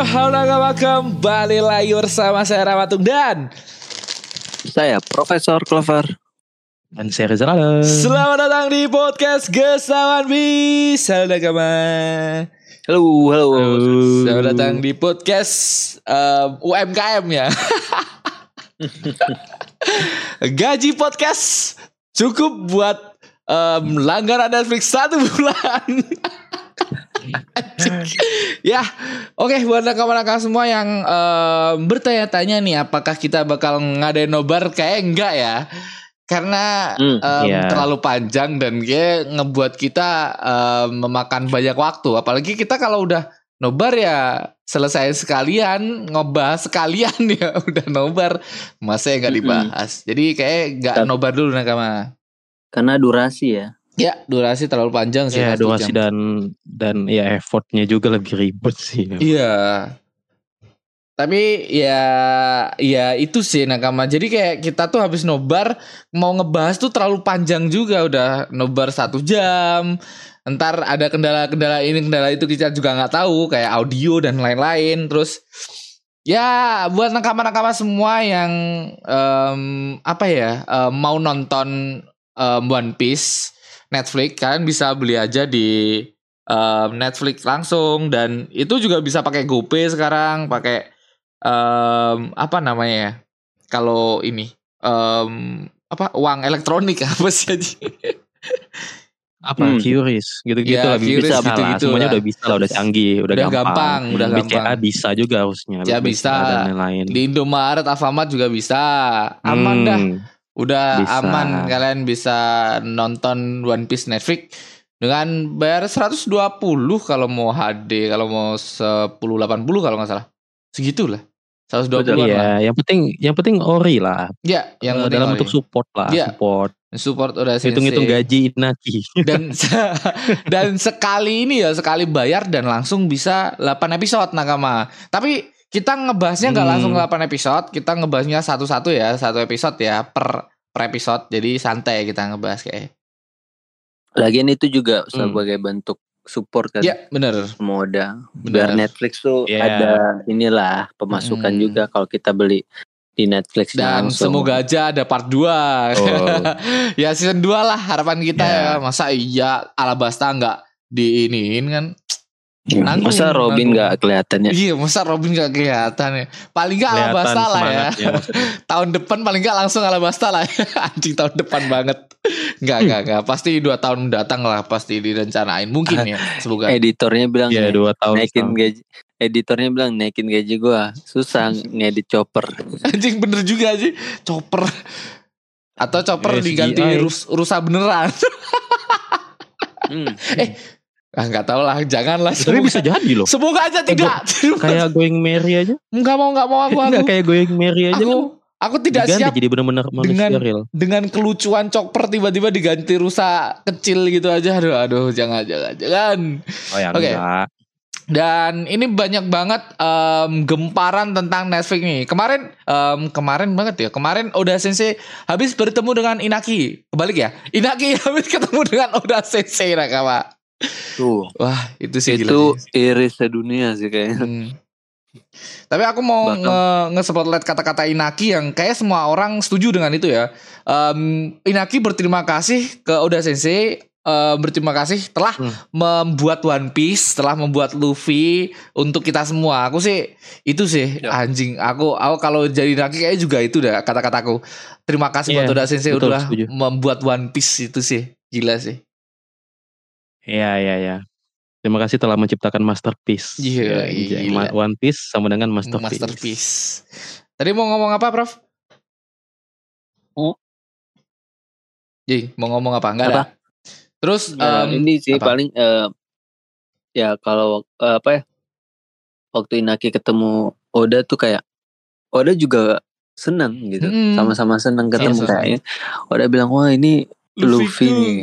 halo nakama kembali lagi bersama saya Ramatung dan Saya Profesor Clover. Dan saya Reza Rala. Selamat datang di podcast Gesawan Bis Halo nakama Halo, halo. Selamat datang di podcast um, UMKM ya Gaji podcast cukup buat um, langganan Netflix satu bulan ya, oke buat nakama-nakama semua yang em, bertanya-tanya nih apakah kita bakal ngadain nobar kayak enggak ya? Karena Hmm, em, iya. terlalu panjang dan kayak ngebuat kita em, memakan banyak waktu. Apalagi kita kalau udah nobar ya selesai sekalian ngebahas sekalian ya udah nobar masa nggak Mm-mm. dibahas. Jadi kayak nggak nobar dulu nakama. Karena durasi ya. Ya durasi terlalu panjang sih. Ya durasi jam. dan dan ya effortnya juga lebih ribet sih. Iya. Tapi ya ya itu sih nakama. Jadi kayak kita tuh habis nobar mau ngebahas tuh terlalu panjang juga udah nobar satu jam. Ntar ada kendala-kendala ini kendala itu kita juga nggak tahu kayak audio dan lain-lain. Terus ya buat nakama-nakama semua yang em, apa ya em, mau nonton em, One Piece Netflix kalian bisa beli aja di um, Netflix langsung dan itu juga bisa pakai GoPay sekarang pakai um, apa namanya ya kalau ini um, apa uang elektronik apa sih aja Apa Hmm. Curious gitu-gitu Ya, lah Curious bisa gitu-gitu lah. Semuanya lah. udah bisa lah, udah canggih, udah, Udah gampang, udah BCA gampang. bisa juga harusnya. Ya, BCA bisa. dan lain-lain. di Indomaret Alfamart juga bisa aman Hmm, dah udah Bisa. aman kalian bisa nonton One Piece Netflix dengan bayar 120 kalau mau HD kalau mau 1080 kalau nggak salah segitu lah 120 Betul, lah Iya, yang penting yang penting ori lah. ya yang penting dalam ori. bentuk support lah, Iya. support. support udah Hitung-hitung gaji Inaki. dan se- dan sekali ini ya sekali bayar dan langsung bisa 8 episode nakama tapi kita ngebahasnya nggak Hmm. langsung 8 episode kita ngebahasnya satu-satu ya satu episode ya per per episode jadi santai kita ngebahas kayak Lagian itu juga Hmm. sebagai bentuk support kan. ya bener Moda. Biar bener Netflix tuh Iya. ada inilah pemasukan Hmm. juga kalau kita beli di Netflix dan langsung. semoga aja ada part 2 Oh. ya season 2 lah harapan kita Ya. ya masa iya Alabasta nggak diiniin kan nanggung, Masa nanggung. Robin nggak kelihatannya? Iya masa Robin gak kelihatan ya Paling gak Alabasta Kelihatan lah ya maksudnya. tahun depan paling nggak langsung Alabasta lah anjing tahun depan banget nggak nggak nggak pasti dua tahun mendatang lah pasti direncanain mungkin ya semoga Editornya bilang Iya, "Nih, dua tahun. naikin setahun. gaji. Editornya bilang naikin gaji gua susah ngedit chopper. anjing bener juga sih chopper atau chopper Eh, diganti CGI. rus, rusa beneran Hmm. Ah nggak tahu lah janganlah Tapi bisa jadi loh. semoga aja tidak Kayak going Mary aja. nggak mau nggak mau aku aku Enggak kayak going Mary aja. aku aku tidak diganti siap jadi benar-benar dengan- real. dengan kelucuan chopper tiba-tiba diganti rusa kecil gitu aja aduh aduh jangan jangan jangan Oh ya Oke. enggak. Dan ini banyak banget em, gemparan tentang Netflix nih. Kemarin em, kemarin banget ya. Kemarin Oda Sensei habis bertemu dengan Inaki. Kebalik ya. Inaki habis ketemu dengan Oda Sensei nakama. Tuh. Wah, itu sih itu gila iris sedunia sih kayaknya. Hmm. Tapi aku mau Bahkan- nge, nge-spotlight kata-kata Inaki yang kayak semua orang setuju dengan itu ya. Em, Inaki berterima kasih ke Oda Sensei eh, berterima kasih telah Hmm. membuat One Piece, telah membuat Luffy untuk kita semua. Aku sih itu sih Ya. anjing. Aku aku kalau jadi Inaki kayak juga itu dah kata-kataku. Terima kasih buat Iya, Oda Sensei betul, udah setuju. membuat One Piece itu sih. Gila sih. Iya iya iya. Terima kasih telah menciptakan masterpiece. Iya, Ya. Ma- One Piece sama dengan masterpiece. Masterpiece. Tadi mau ngomong apa, Prof? Oh. Ji, mau ngomong apa? Enggak Apa? ada. Terus Nah, em, ini sih apa? paling eh, ya kalau eh, apa ya waktu Inaki ketemu Oda tuh kayak Oda juga senang gitu Mm. sama-sama senang ketemu Sama-sama. kayaknya Oda bilang wah ini Luffy, nih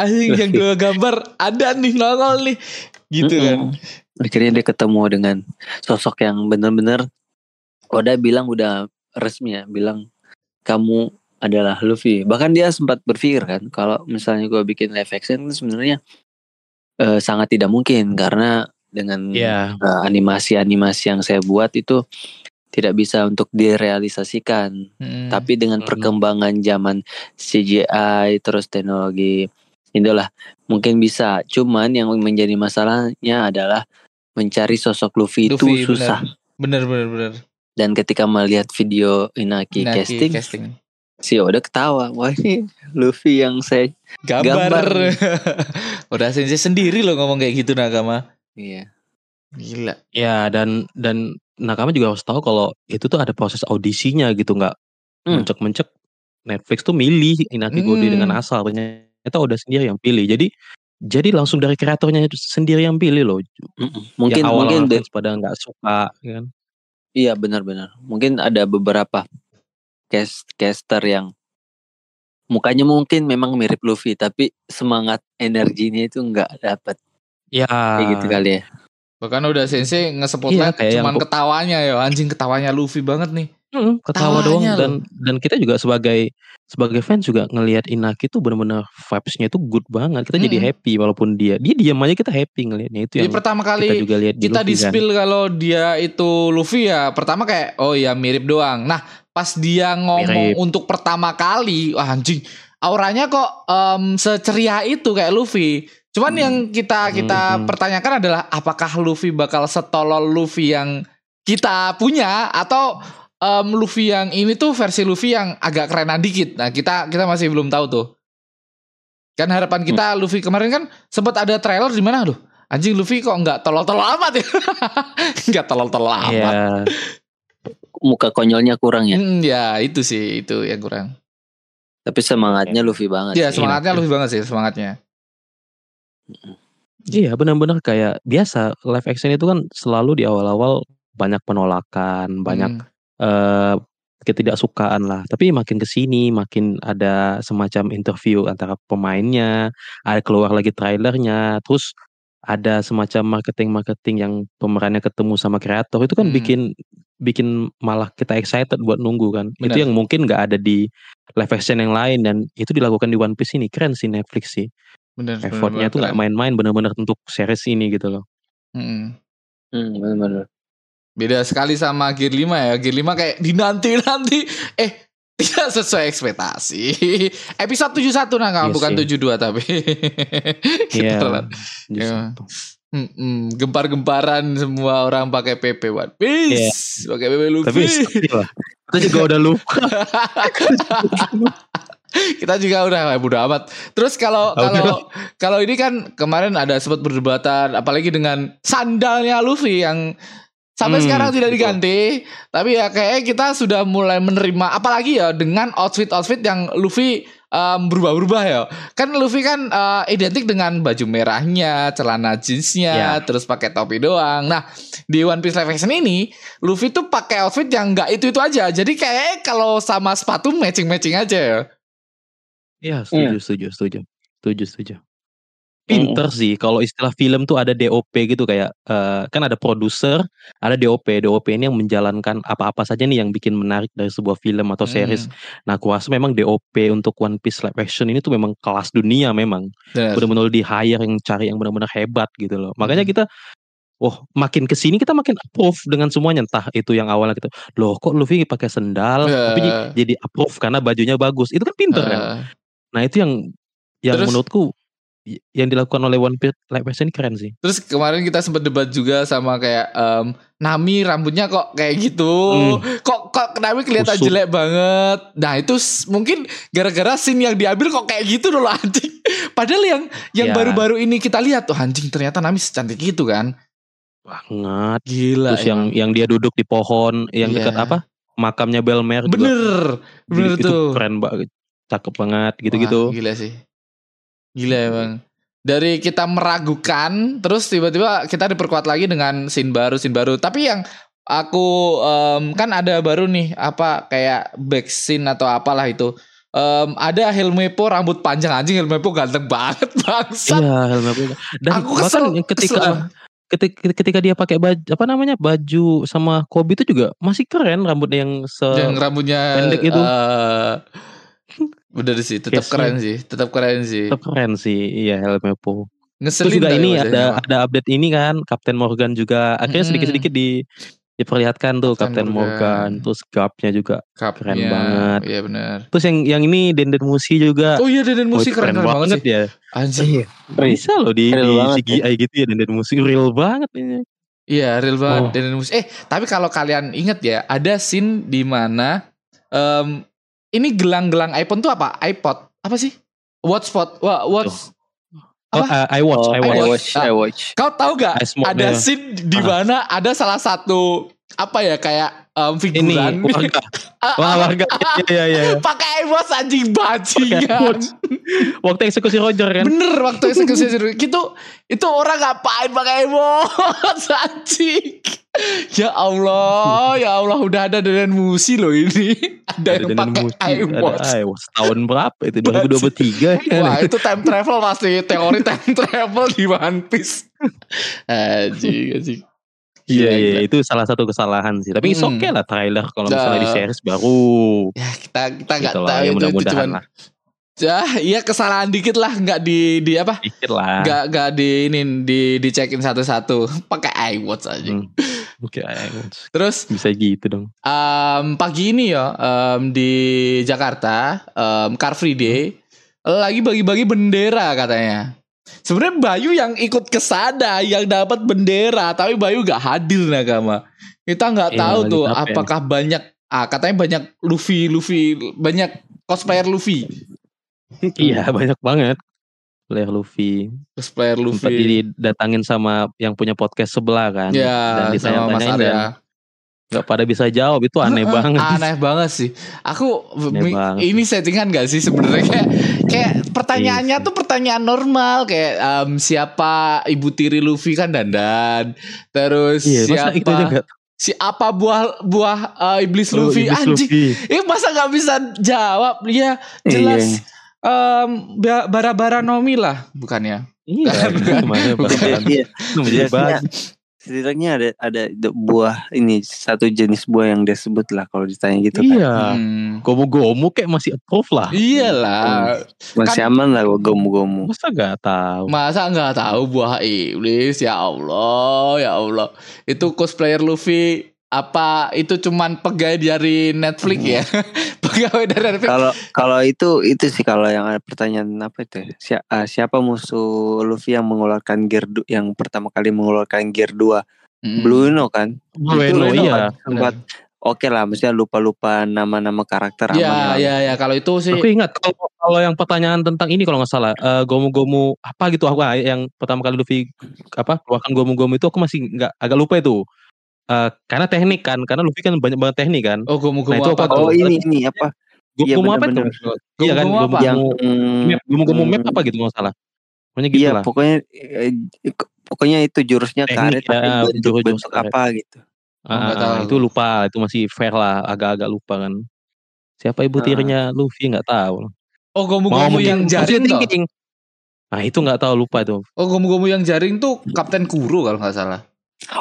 Anjing yang dua gambar ada nih nongol nih. Gitu kan. Mm-mm. akhirnya dia ketemu dengan sosok yang benar-benar Oda bilang udah resmi ya bilang kamu adalah Luffy bahkan dia sempat berpikir kan kalau misalnya gue bikin live action itu sebenarnya eh, sangat tidak mungkin karena dengan Iya. eh, animasi-animasi yang saya buat itu tidak bisa untuk direalisasikan. Mm-mm. Tapi dengan Mm-mm. perkembangan zaman CGI terus teknologi itulah mungkin bisa. Cuman yang menjadi masalahnya adalah mencari sosok Luffy, Luffy, itu susah. bener bener bener Dan ketika melihat video Inaki Naki casting, casting si Oda ketawa. Wah ini Luffy yang saya gambar, Gambar. udah sensei sendiri loh ngomong kayak gitu Nakama iya. gila Ya dan dan Nakama juga harus tahu kalau itu tuh ada proses audisinya gitu nggak Hmm. mencek-mencek Netflix tuh milih Inaki Hmm. dengan asal ternyata udah sendiri yang pilih. Jadi jadi langsung dari kreatornya itu sendiri yang pilih loh. Mm-mm. Mungkin yang awal mungkin orang de- fans pada nggak suka ya kan. iya benar-benar. Mungkin ada beberapa cast caster yang mukanya mungkin memang mirip Luffy tapi semangat energinya itu nggak dapat Ya kayak gitu kali ya. Bahkan udah sensei nge-spotlight Iya, kayak yang cuman po- ketawanya ya anjing ketawanya Luffy banget nih Mm, ketawa doang Tawanya dan dan kita juga sebagai sebagai fans juga ngelihat Inaki tuh benar-benar vibes-nya itu good banget. Kita jadi Mm-mm. happy walaupun dia dia diam aja kita happy ngelihatnya itu jadi yang pertama kita kali juga lihat di kita Luffy di kan. spill kalau dia itu Luffy ya pertama kayak oh ya mirip doang nah pas dia ngomong Mirip. untuk pertama kali wah anjing auranya kok em, seceria itu kayak Luffy cuman Hmm. yang kita kita Hmm. pertanyakan adalah apakah Luffy bakal setolol Luffy yang kita punya atau em, Luffy yang ini tuh versi Luffy yang agak kerenan dikit nah kita kita masih belum tahu tuh kan harapan kita Luffy kemarin kan sempat ada trailer di mana tuh anjing Luffy kok nggak tolol-tolol amat ya nggak tolol-tolol amat Iya. Muka konyolnya kurang ya. Hmm, ya itu sih itu yang kurang Tapi semangatnya Luffy banget. ya sih. semangatnya Luffy banget sih semangatnya Iya benar-benar kayak biasa live action itu kan selalu di awal-awal banyak penolakan, banyak Hmm. eh ketidaksukaan lah. Tapi makin ke sini makin ada semacam interview antara pemainnya, ada keluar lagi trailernya, terus ada semacam marketing-marketing yang pemerannya ketemu sama kreator itu kan Hmm. bikin bikin malah kita excited buat nunggu kan. Itu Benar. yang mungkin nggak ada di live action yang lain dan itu dilakukan di One Piece ini keren sih Netflix sih. Bener bener Effortnya banget, tuh nggak main-main bener-bener untuk series ini gitu loh. Hmm. Hmm, benar-benar. beda sekali sama Gear 5 ya Gear 5 kayak dinanti-nanti eh tidak sesuai ekspektasi episode 71 nah Iya bukan sih. 72 tapi Iya. Beneran. Justru. Mm-mm, gempar-gemparan semua orang pakai PP One Piece, pakai PP Luffy. Tapi. Kita juga udah lupa. Kita juga udah "Wah, bodo amat. Terus kalau kalau kalau ini kan kemarin ada sempat perdebatan apalagi dengan sandalnya Luffy yang sampai Hmm, sekarang tidak betul. diganti. Tapi ya kayaknya kita sudah mulai menerima apalagi ya dengan outfit-outfit yang Luffy em, berubah-ubah ya. Kan Luffy kan eh, identik dengan baju merahnya, celana jeansnya, Ya. terus pakai topi doang. Nah di One Piece Live Action ini Luffy tuh pakai outfit yang nggak itu itu aja. Jadi kayak kalau sama sepatu matching-matching aja ya. Iya, setuju, setuju, setuju. Setuju, setuju. Pinter sih kalau istilah film tuh ada DOP gitu kayak eh, kan ada produser, ada DOP. DOP ini yang menjalankan apa-apa saja nih yang bikin menarik dari sebuah film atau series. Hmm, Nah, aku rasa memang DOP untuk One Piece live action ini tuh memang kelas dunia memang. benar. Benar-benar di hire yang cari yang benar-benar hebat gitu loh. Makanya Hmm. kita Oh, makin ke sini kita makin approve dengan semuanya. Entah itu yang awalnya gitu, loh kok Luffy pakai sendal, tapi Eh. j- jadi approve karena bajunya bagus. Itu kan pinter kan. Nah itu yang yang Terus- menurutku yang dilakukan oleh One Piece ini keren sih. terus kemarin kita sempat debat juga sama kayak em, Nami rambutnya kok kayak gitu. Hmm. Kok kok Nami kelihatan Kusut. jelek banget. Nah, itu mungkin gara-gara scene yang diambil kok kayak gitu loh anjing. Padahal yang yang Ya. baru-baru ini kita lihat tuh anjing ternyata Nami secantik itu kan. Banget. Gila. Terus yang yang dia duduk di pohon yang Iya. dekat apa? Makamnya Belmer juga. bener. Bener itu tuh. keren banget. Cakep banget gitu-gitu. Wah, gila sih. Gila emang. Dari kita meragukan, terus tiba-tiba kita diperkuat lagi dengan scene baru, scene baru. Tapi yang aku em, kan ada baru nih apa kayak back scene atau apalah itu. Em, ada Helmepo rambut panjang anjing Helmepo ganteng banget bangsa. Iya, Helmer Bel- Dan Aku bahkan kesel, yang ketika kesel. ketika ketika dia pakai baju apa namanya baju sama Kobe itu juga masih keren rambutnya yang se yang rambutnya pendek itu. eh, bener sih, tetap keren sih, tetap keren sih. tetap keren sih. Iya, Helmepo. Ngeselin Terus juga ini ada ada update ini kan Kapten Morgan juga akhirnya Mm-mm. sedikit-sedikit di diperlihatkan tuh Kapten Kapten Morgan. Morgan. terus Gapnya juga Cupnya, keren banget. Iya benar. terus yang yang ini Denden Musi juga Oh iya Deden Wah, Musi itu keren, keren banget sih. ya Anjing. Iya. bisa loh di, Real di banget CGI gitu ya Denden Musi real banget ini Iya real banget Oh. Deden Musi. Eh tapi kalau kalian inget ya ada scene di mana em, ini gelang-gelang iPhone tuh apa? iPod apa sih? Watch spot. Wah, watch. oh, Apa? uh, I watch Oh, I I watch, watch, I watch. Kau tahu gak ada ya. scene di Ah. mana ada salah satu apa ya kayak ini figuran warga Ah, ah, warga ah, iya iya iya pakai iPhone anjing bajingan. iWatch. waktu eksekusi Roger kan Bener waktu eksekusi itu itu orang ngapain pakai iPhone anjing. Ya Allah, ya Allah udah ada Deden Musi loh ini. Ada, yang Denden pakai Musi, ada iWatch. tahun berapa itu 2023 kan Wah itu time travel pasti teori time travel di One Piece. Anjing. Iya iya gila. itu salah satu kesalahan sih. Tapi Hmm. oke lah trailer kalau misalnya di series baru. Ya kita kita nggak Gitu tahu ya itu, itu cuman lah. ya iya kesalahan dikit lah nggak di di apa Dikit lah. nggak nggak di ini di dicekin satu-satu pakai iWatch aja. Hmm. Oke, iWatch. Terus bisa gitu dong. em, pagi ini ya em, di Jakarta em, Car Free Day lagi bagi-bagi bendera katanya. Sebenarnya Bayu yang ikut ke sana yang dapat bendera, tapi Bayu gak hadir nakama. Kita nggak Iya, tahu tuh capek apakah banyak ah katanya banyak Luffy Luffy banyak cosplayer Luffy. Iya banyak banget. Player Luffy. Cosplayer Sempat Luffy. didatangin sama yang punya podcast sebelah kan. Ya, Dan sama Mas Arya. dan Gak pada bisa jawab itu aneh banget. Aneh banget sih. Aku Aneh banget. ini settingan gak sih sebenarnya kayak kayak Iya pertanyaannya tuh pertanyaan normal kayak em, siapa ibu tiri Luffy kan dandan. Terus Iya, siapa itu aja gak si apa buah buah eh, iblis Oh, Luffy Iblis anjing. Luffy. Eh masa nggak bisa jawab? Ya jelas em, ba- bara-bara Nomi lah bukannya. Iya, gimana bahkan Iya, itu menjadi Setidaknya- ada ada buah ini satu jenis buah yang dia sebut lah kalau ditanya gitu kan. Iya. Hmm. Gomu-gomu kayak masih approve lah. Iyalah. Masih Kan- aman lah gua gomu-gomu. Masa gak tahu? Masa nggak tahu buah iblis ya Allah ya Allah itu cosplayer Luffy apa itu cuman pegawai dari Netflix ya pegawai dari Netflix Kalau kalau itu itu sih kalau yang ada pertanyaan apa itu ya? Si- ah, siapa musuh Luffy yang mengeluarkan gear du- yang pertama kali mengeluarkan gear 2 Mm. Blue Eno kan? Bueno, Itu iya. Sempat oke lah, maksudnya lupa-lupa nama-nama karakter aman ya ya ya kalau itu sih Aku ingat kalau kalau yang pertanyaan tentang ini kalau nggak salah eh, gomu-gomu apa gitu aku ah, yang pertama kali Luffy apa keluarkan gomu-gomu itu aku masih nggak agak lupa itu. Eh, karena teknik kan, karena Luffy kan banyak banget teknik kan. oh gomu Nah, itu apa apa tuh Oh ini ini apa? Iya, Gomu apa itu? Iya kan, Gomu apa? Yang gomu-gomu map, gomu-gomu map hmm, apa gitu nggak salah. Pokoknya gitu Iya, lah. pokoknya eh, pokoknya itu jurusnya Teknik, karet tapi ya, bentuk karet. apa gitu. Ah, ah, tahu. itu lupa, itu masih fair lah, agak-agak lupa kan. Siapa ibu Ah. tirinya Luffy nggak tahu. oh gomu Mau gomu yang jaring. Nah itu nggak tahu lupa itu. oh gomu gomu yang jaring tuh Kapten Kuro kalau nggak salah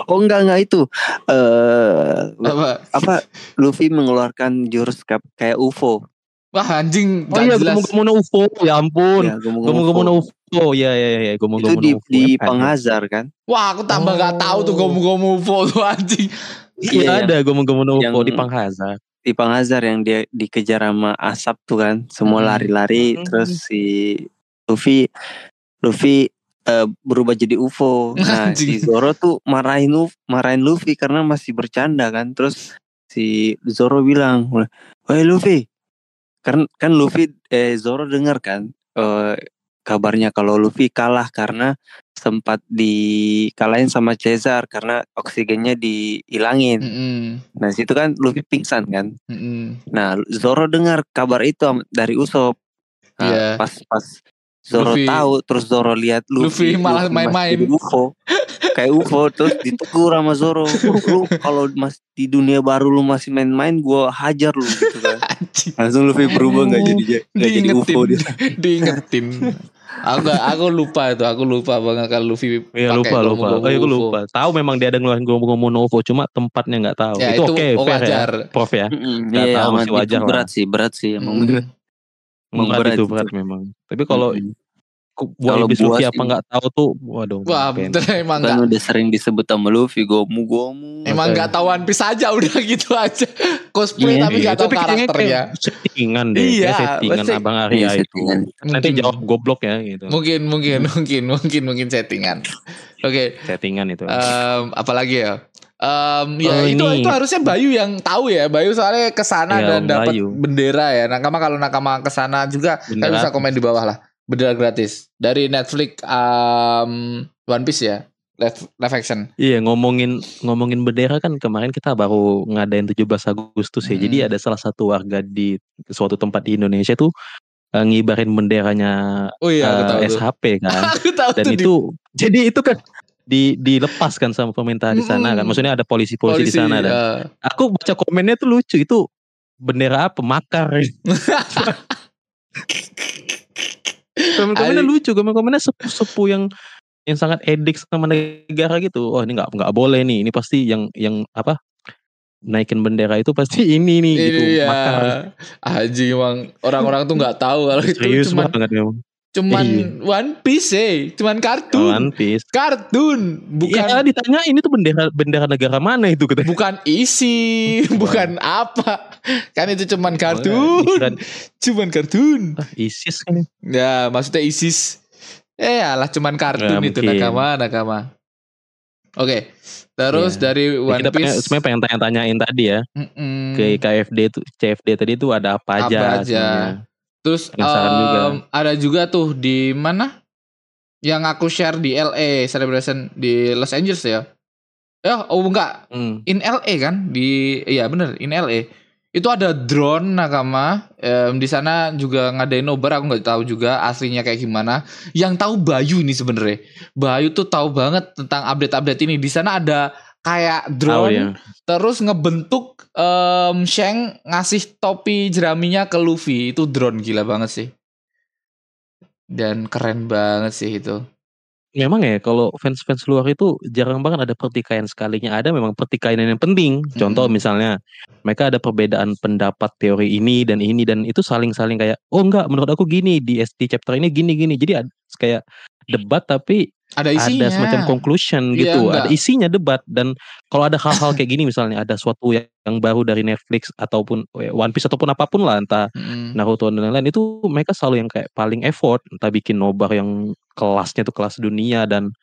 Oh enggak enggak itu. Eh apa apa Luffy mengeluarkan jurus kayak UFO. wah anjing Oh iya, jelas gomu-gomu no UFO, ya ampun. Ya, Gomu-gomu no UFO, ya ya ya, Itu gomu-gomu di UFO. di Apa? Panghazar kan? wah aku tambah nggak tahu tuh Oh. gomu UFO tuh anjing Iya Iya, ada gomu-gomu no UFO di Panghazar. Di Panghazar yang dia dikejar sama asap tuh kan, semua Hmm. lari-lari Hmm. terus si Luffy Luffy eh, berubah jadi UFO. Nah, si Zoro tuh marahin Luffy, marahin Luffy karena masih bercanda kan. Terus si Zoro bilang, "Woi Luffy." Kan kan Luffy eh Zoro dengar kan eh, kabarnya kalau Luffy kalah karena sempat dikalahin sama Caesar karena oksigennya dihilangin. Mm-mm. Nah, situ kan Luffy pingsan kan. Mm-mm. Nah, Zoro dengar kabar itu dari Usopp. Nah, Iya. pas pas Zoro Luffy- tahu terus Zoro lihat Luffy Luffy, malah masih main-main. UFO. Kayak UFO terus ditegur sama Zoro. Lu kalau mas di dunia baru lu masih main-main gua hajar lu gitu kan. Langsung Luffy berubah nggak jadi nggak jadi UFO dia. diingetin aku aku lupa itu aku lupa banget kalau Luffy Iya pakai lupa lupa. Oh iya aku UFO. lupa. Tahu memang dia ada ngeluarin gomu-gomu no UFO, cuma tempatnya nggak tahu. ya itu itu, oke, oh, fair wajar ya, Prof ya. Nggak Iya, tahu, aman. masih Itu wajar lah. berat sih, berat sih emang Mm. berat. Berat berat itu berat memang. Tapi kalau Mm-mm. Wah, Kalau Luffy apa nggak tahu tuh, waduh. Wah, bener emang Kan nggak udah sering disebut sama Luffy gomu gomu. emang nggak tahu One Piece aja udah gitu aja cosplay Iya, tapi Iya, nggak tahu tapi karakternya. settingan deh, Iya, settingan pasti. Abang Iya, Arya itu. settingan. Nanti jawab goblok ya gitu. Mungkin mungkin mungkin mungkin mungkin settingan. Oke, Settingan itu. em, apalagi ya? Em, ya Oh, itu ini. itu harusnya Bayu yang tahu ya. Bayu soalnya ke sana Iya, dan dapat bendera ya. Nakama kalau nakama ke sana juga kan Bendera. bisa komen di bawah lah. Bendera gratis dari Netflix em, One Piece ya. Live, live action. Iya ngomongin ngomongin bendera kan kemarin kita baru ngadain 17 Agustus ya. Jadi Mm. ada salah satu warga di suatu tempat di Indonesia tuh eh, ngibarin benderanya Oh iya, aku eh, tahu. SHP kan. Aku tahu Dan tuh di- itu jadi itu kan di dilepaskan sama pemerintah di sana kan. Mm-mm. Maksudnya ada polisi-polisi di sana dan eh, aku baca komennya tuh lucu itu bendera apa makar. Komen-komennya lucu, komen-komennya sepu-sepu yang yang sangat edik sama negara gitu. Oh ini nggak nggak boleh nih. Ini pasti yang yang apa naikin bendera itu pasti ini nih gitu iya. makar. Haji emang orang-orang tuh nggak tahu kalau itu Serius cuman banget memang. Cuman Iya. One Piece eh, cuman kartun. One Piece. Kartun, bukan Iya ditanya ini tuh bendera bendera negara mana itu katanya. bukan isi, bukan apa. Kan itu cuman kartun. Dikirain, Cuman kartun. ah, ISIS kan. ya. Ya, maksudnya ISIS. Eh, alah cuman kartun Ya, itu mungkin. nakama, nakama. Oke. Terus Iya. dari Ya, One kita pengen, Piece sebenarnya pengen tanya-tanyain tadi ya mm-mm, ke KFD itu CFD tadi itu ada apa Apa aja, aja. Terus Penasaran juga. ada juga tuh di mana? Yang aku share di LA celebration di Los Angeles ya. Ya, oh enggak, Hmm. in LA kan? Di iya bener, in LA. Itu ada drone nakama. Em, di sana juga ngadain nobar aku nggak tahu juga aslinya kayak gimana. Yang tahu Bayu nih sebenarnya. Bayu tuh tahu banget tentang update-update ini. Di sana ada kayak drone ya. terus ngebentuk em Shang ngasih topi jeraminya ke Luffy itu drone gila banget sih dan keren banget sih itu Memang ya kalau fans-fans luar itu jarang banget ada pertikaian sekalinya ada memang pertikaian yang penting. Contoh Mm-mm. misalnya mereka ada perbedaan pendapat teori ini dan ini dan itu saling-saling kayak oh enggak menurut aku gini di SD chapter ini gini gini. Jadi ada kayak debat tapi ada isinya ada semacam conclusion Iya, gitu. enggak. ada isinya debat dan kalau ada hal-hal kayak gini misalnya ada suatu yang, yang baru dari Netflix ataupun eh, One Piece ataupun apa pun lah entah Mm-mm. Naruto dan lain-lain itu mereka selalu yang kayak paling effort entah bikin nobar yang kelasnya tuh kelas dunia dan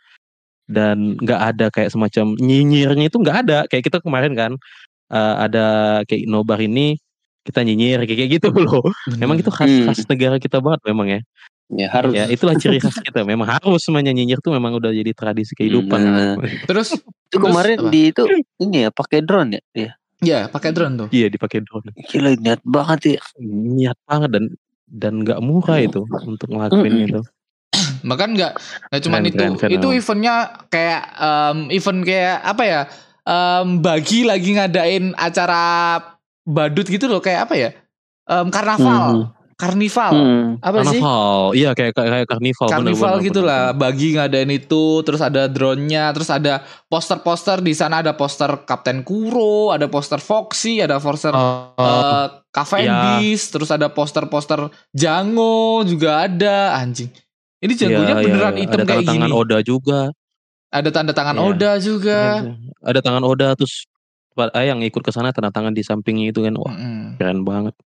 dan nggak ada kayak semacam nyinyirnya itu nggak ada kayak kita kemarin kan eh, ada kayak nobar ini kita nyinyir kayak kayak gitu loh memang itu khas Hmm. khas negara kita banget memang ya Ya harus. ya itulah ciri khas kita memang harus semuanya nyinyir tuh memang udah jadi tradisi kehidupan Hmm, terus Itu kemarin apa? di itu ini ya pakai drone ya. Iya. ya pakai drone tuh iya dipakai drone Gila niat banget ya. niat banget dan dan nggak murah itu untuk ngelakuin Mm-mm. itu bahkan nggak nggak Keren, itu keren, keren itu eventnya kayak em, event kayak apa ya em, bagi lagi ngadain acara badut gitu loh kayak apa ya Em, karnaval karnival? Hmm. apa sih? Karnaval. Iya kayak kayak, kayak karnival bener, karnival bener, gitu bener, lah. bener. bagi ngadain itu terus ada drone-nya terus ada poster-poster. Di sana ada poster Kapten Kuro ada poster Foxy ada poster Oh, eh, Cavendish terus ada poster-poster Jango juga ada. Anjing. Ini Jangonya iya, beneran iya. hitam ada kayak tanda tangan gini. Oda juga. Ada tanda tangan Iya. Oda juga. Ada tangan Oda terus ah, yang ikut ke sana tanda tangan di sampingnya itu kan. Wah Mm-mm. keren banget.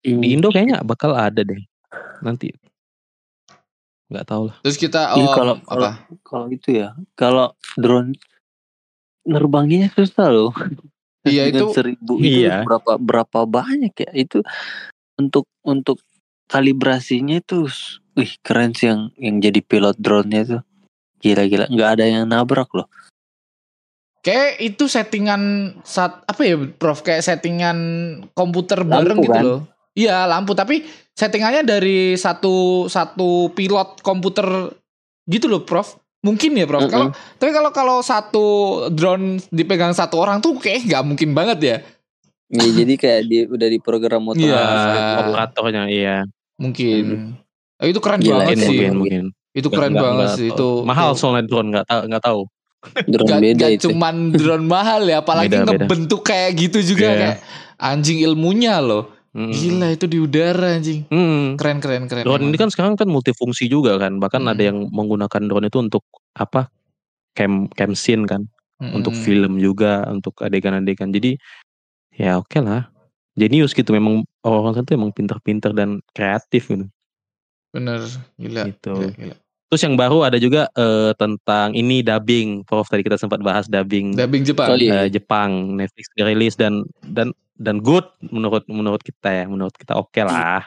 Di Indo kayaknya bakal ada deh nanti nggak tahu lah terus kita Iya, oh, kalau apa kalau itu ya, kalau drone nerbanginnya susah loh. Iya, Dengan itu- seribu itu Iya. berapa berapa banyak ya itu untuk untuk kalibrasinya itu, wih keren sih yang yang jadi pilot drone-nya tuh. Gila-gila, nggak ada yang nabrak loh. kayak itu settingan saat apa ya Prof kayak settingan komputer bareng gitu kan? loh iya lampu. Tapi settingannya dari satu satu pilot komputer gitu loh Prof. Mungkin ya Prof. Kalau tapi kalau kalau satu drone dipegang satu orang tuh kayak nggak mungkin banget ya. Ya, jadi kayak di, udah diprogram motor. Iya. Eh, operatornya iya. Mungkin. Eh, itu keren Gila, banget mungkin sih. mungkin mungkin. Itu keren Nggak- banget nggak sih itu. Mahal itu. soalnya drone nggak tahu nggak tahu. Drone Gak, beda gak itu. cuman drone mahal ya apalagi Beda, beda. ngebentuk kayak gitu juga Iya. kayak anjing ilmunya loh Mm. Gila itu di udara anjing. Mm. Keren keren keren. Drone ini kan sekarang kan multifungsi juga kan. Bahkan Hmm. ada yang menggunakan drone itu untuk apa? Cam cam scene kan, untuk Mm-mm. film juga, untuk adegan-adegan. Jadi ya oke lah. Jenius gitu memang orang-orang itu emang pinter-pinter dan kreatif gitu. Bener gila. Gitu. gila, gila. Terus yang baru ada juga eh, tentang ini dubbing. Prof tadi kita sempat bahas dubbing Dubbing Jepang. Oh, iya. eh, Jepang Netflix rilis dan dan dan good menurut menurut kita ya menurut kita oke lah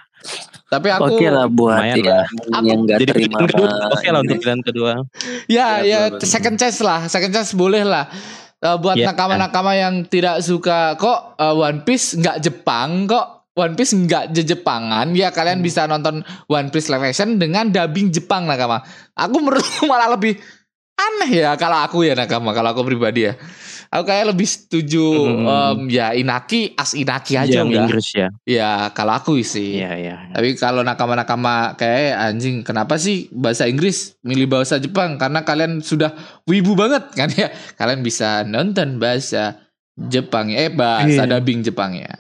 Tapi aku Oke lah buat lumayan ya, lah. Aku- yang gak jadi terima kedua oke lah untuk pilihan kedua ya Ya, ya second chance lah, second chance boleh lah. Eh, buat Ya. nakama-nakama yang tidak suka kok eh, One Piece nggak Jepang kok One Piece nggak je-Jepangan ya kalian Hmm. bisa nonton One Piece live action dengan dubbing Jepang nakama. Aku menurut malah lebih aneh ya kalau aku ya nakama kalau aku pribadi ya. Aku kayak lebih setuju Hmm. em, ya Inaki as Inaki aja yang udah. Inggris ya Ya kalau aku sih. iya iya Tapi kalau nakama-nakama kayak anjing, kenapa sih bahasa Inggris milih bahasa Jepang? Karena kalian sudah wibu banget kan ya. Kalian bisa nonton bahasa Jepang eh bahasa Iya. dubbing Jepang ya.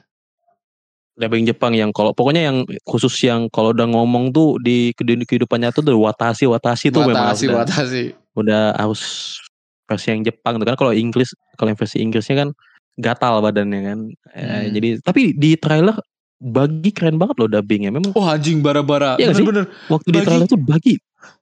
Dubbing Jepang yang kalau pokoknya yang khusus yang kalau udah ngomong tuh di kehidupan kehidupan nyata tuh watashi watashi tuh memang Watashi, udah, watashi. udah harus versi yang Jepang tuh kan kalau Inggris kalau yang versi Inggrisnya kan gatal badannya kan Eh, Hmm. jadi tapi di trailer bagi keren banget loh dubbingnya memang Oh anjing bara-bara. Iya sih? Bener-bener. waktu di Bagi- trailer tuh bagi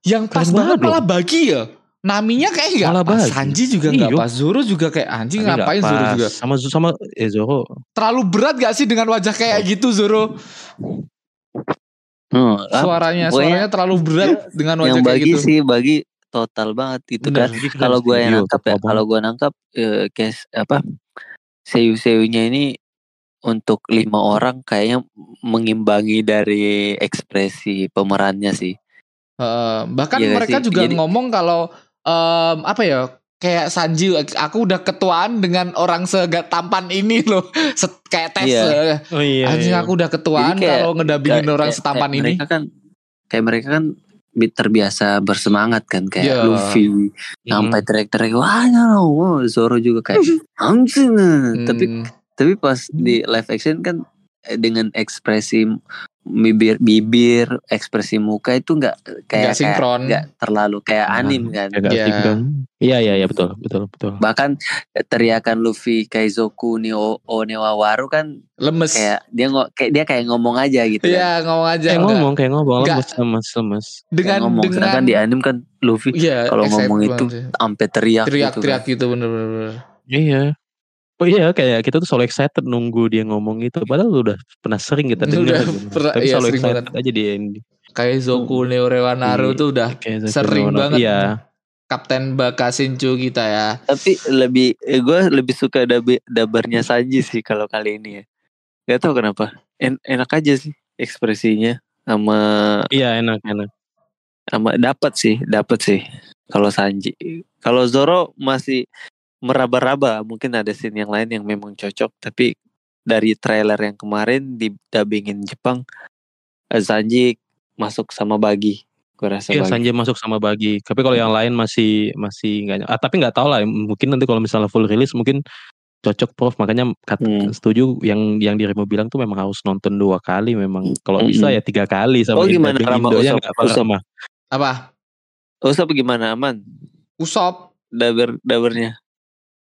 Yang pas banget malah bagi ya. Naminya kayak nggak Malah pas. bagi. Sanji juga nggak Iya. pas. Zoro juga kayak anjing nggak ngapain Zoro juga. sama sama eh Zoro Terlalu berat gak sih dengan wajah kayak gitu Zoro? Hmm, ah, Suaranya, suaranya terlalu berat dengan wajah yang kayak bagi gitu. sih bagi total banget itu Bener. kan kalau gue yang nangkap ya kalau gue nangkap eh, case apa seyu-seyunya ini untuk lima orang kayaknya mengimbangi dari ekspresi pemerannya sih Eh, bahkan gak mereka sih? juga Jadi- ngomong kalau em, apa ya kayak Sanji aku udah ketuaan dengan orang setampan ini loh Set- kayak tes Iya. eh. oh iya, anjing iya. aku udah ketuaan kayak- kalau ngedabingin Kayak- orang kayak- setampan kayak ini mereka kan kayak mereka kan bi- terbiasa bersemangat kan kayak Iya. Luffy Mm-mm. sampai teriak-teriak wah no, wow, Zoro juga kayak anjing eh." tapi Hmm, tapi pas di live action kan eh, dengan ekspresi bibir bibir ekspresi muka itu nggak kayak Nggak sinkron. kayak nggak terlalu kayak anim kan agak Iya. sinkron. Iya iya iya betul betul betul. bahkan teriakan Luffy Kaizoku ni o, Onewawaru kan lemes kayak dia ngo, kayak dia kayak ngomong aja gitu kan. Iya ngomong aja Kayak enggak. ngomong kayak ngomong Nggak. lemes lemes lemes. Kayak dengan ngomong dengan sedangkan di anim kan Luffy iya kalau ngomong itu sampai teriak, teriak-teriak gitu gitu bener-bener Iya. Oh iya kayak kita tuh selalu excited nunggu dia ngomong itu padahal udah pernah sering kita Udah dengar gitu. pernah- Tapi iya, selalu sering excited aja dia ini. kayak Zoku Neorewanaru Iya. tuh udah Kayak Sering banget. Iya. Kapten Bakasinchu kita ya tapi lebih gue lebih suka dabe, dabarnya Sanji sih kalau kali ini ya Gak tau kenapa En- enak aja sih ekspresinya sama Iya enak enak. sama dapat sih dapat sih kalau Sanji kalau Zoro masih meraba-raba mungkin ada scene yang lain yang memang cocok tapi dari trailer yang kemarin di dubbingin Jepang eh, Sanji masuk sama Bagi gue rasa Iya Bagi Sanjay masuk sama Bagi. Tapi kalau yang lain masih masih nggak. Ah, tapi nggak tahu lah. Mungkin nanti kalau misalnya full release mungkin cocok Prof. Makanya kat- Hmm. setuju yang yang dirimu bilang tuh memang harus nonton dua kali. Memang kalau Mm-mm. bisa ya tiga kali sama Oh, gimana Rama Indonya Usop? sama. apa Usop gimana aman Usop daber dabernya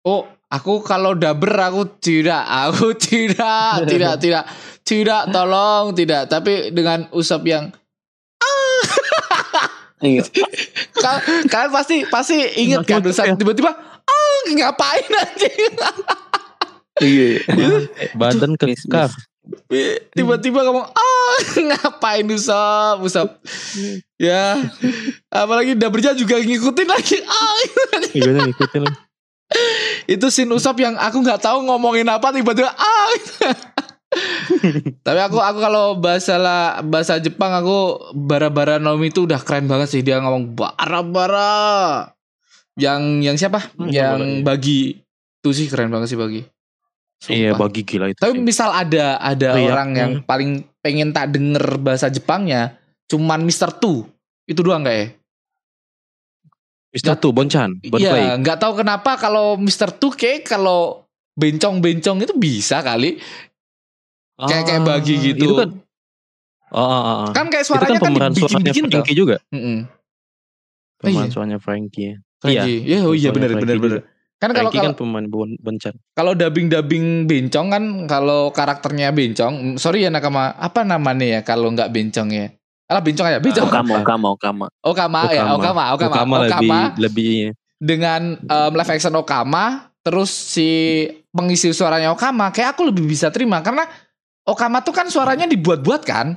Oh, aku kalau daber aku tidak, aku tidak, tidak, tidak, tidak, tolong tidak. Tapi dengan usap yang Iya. Kal- kalian pasti pasti inget kan Maksudnya- usap tiba-tiba ah ngapain anjing Iya. Eh, Badan kekar. tiba-tiba ngomong ah ngapain usap usap ya apalagi dabernya juga ngikutin lagi ah Iya ngikutin lah. itu scene usap yang aku nggak tahu ngomongin apa tiba-tiba ah tapi aku aku kalau bahasa lah bahasa Jepang aku bara-bara Naomi itu udah keren banget sih dia ngomong bara-bara yang yang siapa Hmm, yang iya. bagi itu sih keren banget sih bagi Iya Sumpah. bagi gila itu. tapi sih. misal ada ada Teriaknya. orang yang paling pengen tak denger bahasa Jepangnya cuman Mister Tu itu doang gak ya Mister tuh Bonchan, Bonplay. Iya, nggak tahu kenapa kalau Mister Tu kayak kalau bencong-bencong itu bisa kali. Kayak- kayak bagi Ah, gitu. Itu kan Oh, oh, oh. Kan kayak itu kan suaranya kan, pemeran suaranya dibikin-bikin tuh. Frankie juga. Mm-mm. Pemeran iya. suaranya Frankie. Iya. Frankie. Iya, oh iya benar benar benar. Kan kalau kan pemain bon- boncan. kalau dubbing-dubbing bencong kan kalau karakternya bencong, mm, sorry ya nakama, apa namanya ya kalau nggak bencong ya? Alah bencong aja, bencong. Okama, Okama, Okama. Okama, ya, Okama, Okama, Okama, lebih lebih dengan um, live action Okama, terus si pengisi suaranya Okama, kayak aku lebih bisa terima karena Okama tuh kan suaranya dibuat-buat kan.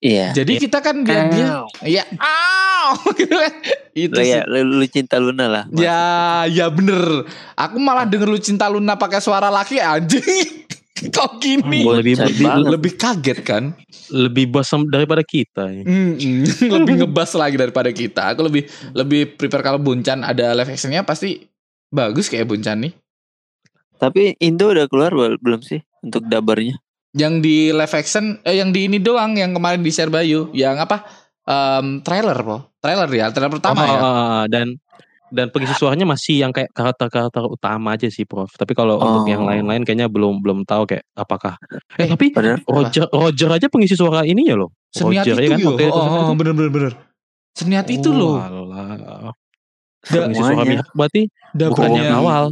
Iya. Jadi Iya. kita kan dia dia iya, aw, gitu kan. Itu Lu ya, lu, lu cinta Luna lah. Ya, ya bener. Aku malah denger lu cinta Luna pakai suara laki anjing. Kok gini? Lebih lebih. Lebih kaget kan? lebih bosem daripada kita. ya. Lebih ngebas lagi daripada kita. Aku lebih lebih prepare kalau Buncan ada live actionnya pasti bagus kayak Buncan nih. Tapi Indo udah keluar bel- belum sih untuk dabarnya? Yang di live action, eh yang di ini doang yang kemarin di share Bayu, yang apa? Em, trailer po, trailer ya, trailer pertama Oh, ya. oh, oh. dan dan pengisi suaranya masih yang kayak karakter-karakter utama aja sih, Prof. Tapi kalau untuk yang Oh. lain-lain kayaknya belum belum tahu kayak apakah. Eh, tapi Padahal Roger Roger aja pengisi suara ininya loh. Seniat Roger itu ya kan yo. itu. Oh, oh, bener bener bener. Seniat itu loh. Alah. Da- Pengisi suara. Mihawk berarti bukan Dapurnya yang awal.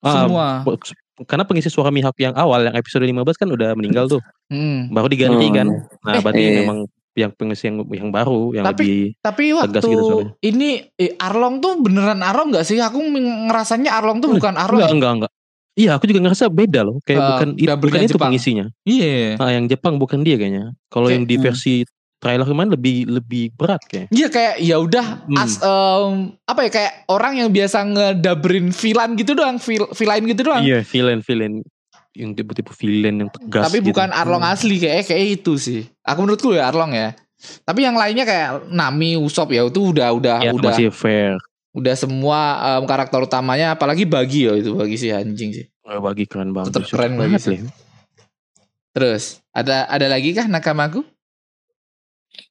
Ah, Semua. bu- karena pengisi suara Mihawk yang awal yang episode 15 kan udah meninggal tuh. Hmm. Baru diganti Oh, kan. Nah, Eh, berarti iya. memang yang pengisi yang yang baru yang Tapi- lebih Tapi Tegas waktu gitu suaranya. ini eh, Arlong tuh beneran Arlong gak sih? Aku ngerasanya Arlong tuh bukan Arlong. enggak enggak enggak. Iya, aku juga ngerasa beda loh. Kayak Eh, bukan it- bukan itu Jepang. pengisinya. Iya. Ah, yang Jepang bukan dia kayaknya. Kalau Kayak- yang di Hmm. versi trailer kemarin lebih lebih berat kayak. Iya kayak ya udah Hmm. as em, apa ya kayak orang yang biasa ngedabrin villain gitu doang, vil- villain gitu doang. Iya, villain villain yang tipe-tipe villain yang tegas Tapi gitu. bukan Arlong asli kayak kayak itu sih. Aku menurutku ya Arlong ya. Tapi yang lainnya kayak Nami, Usop ya itu udah udah Ya, udah masih fair. udah semua em, karakter utamanya apalagi bagi ya itu bagi si anjing sih. Oh, bagi keren banget. Suka keren banget, bagi sih. Terus ada ada lagi kah nakamaku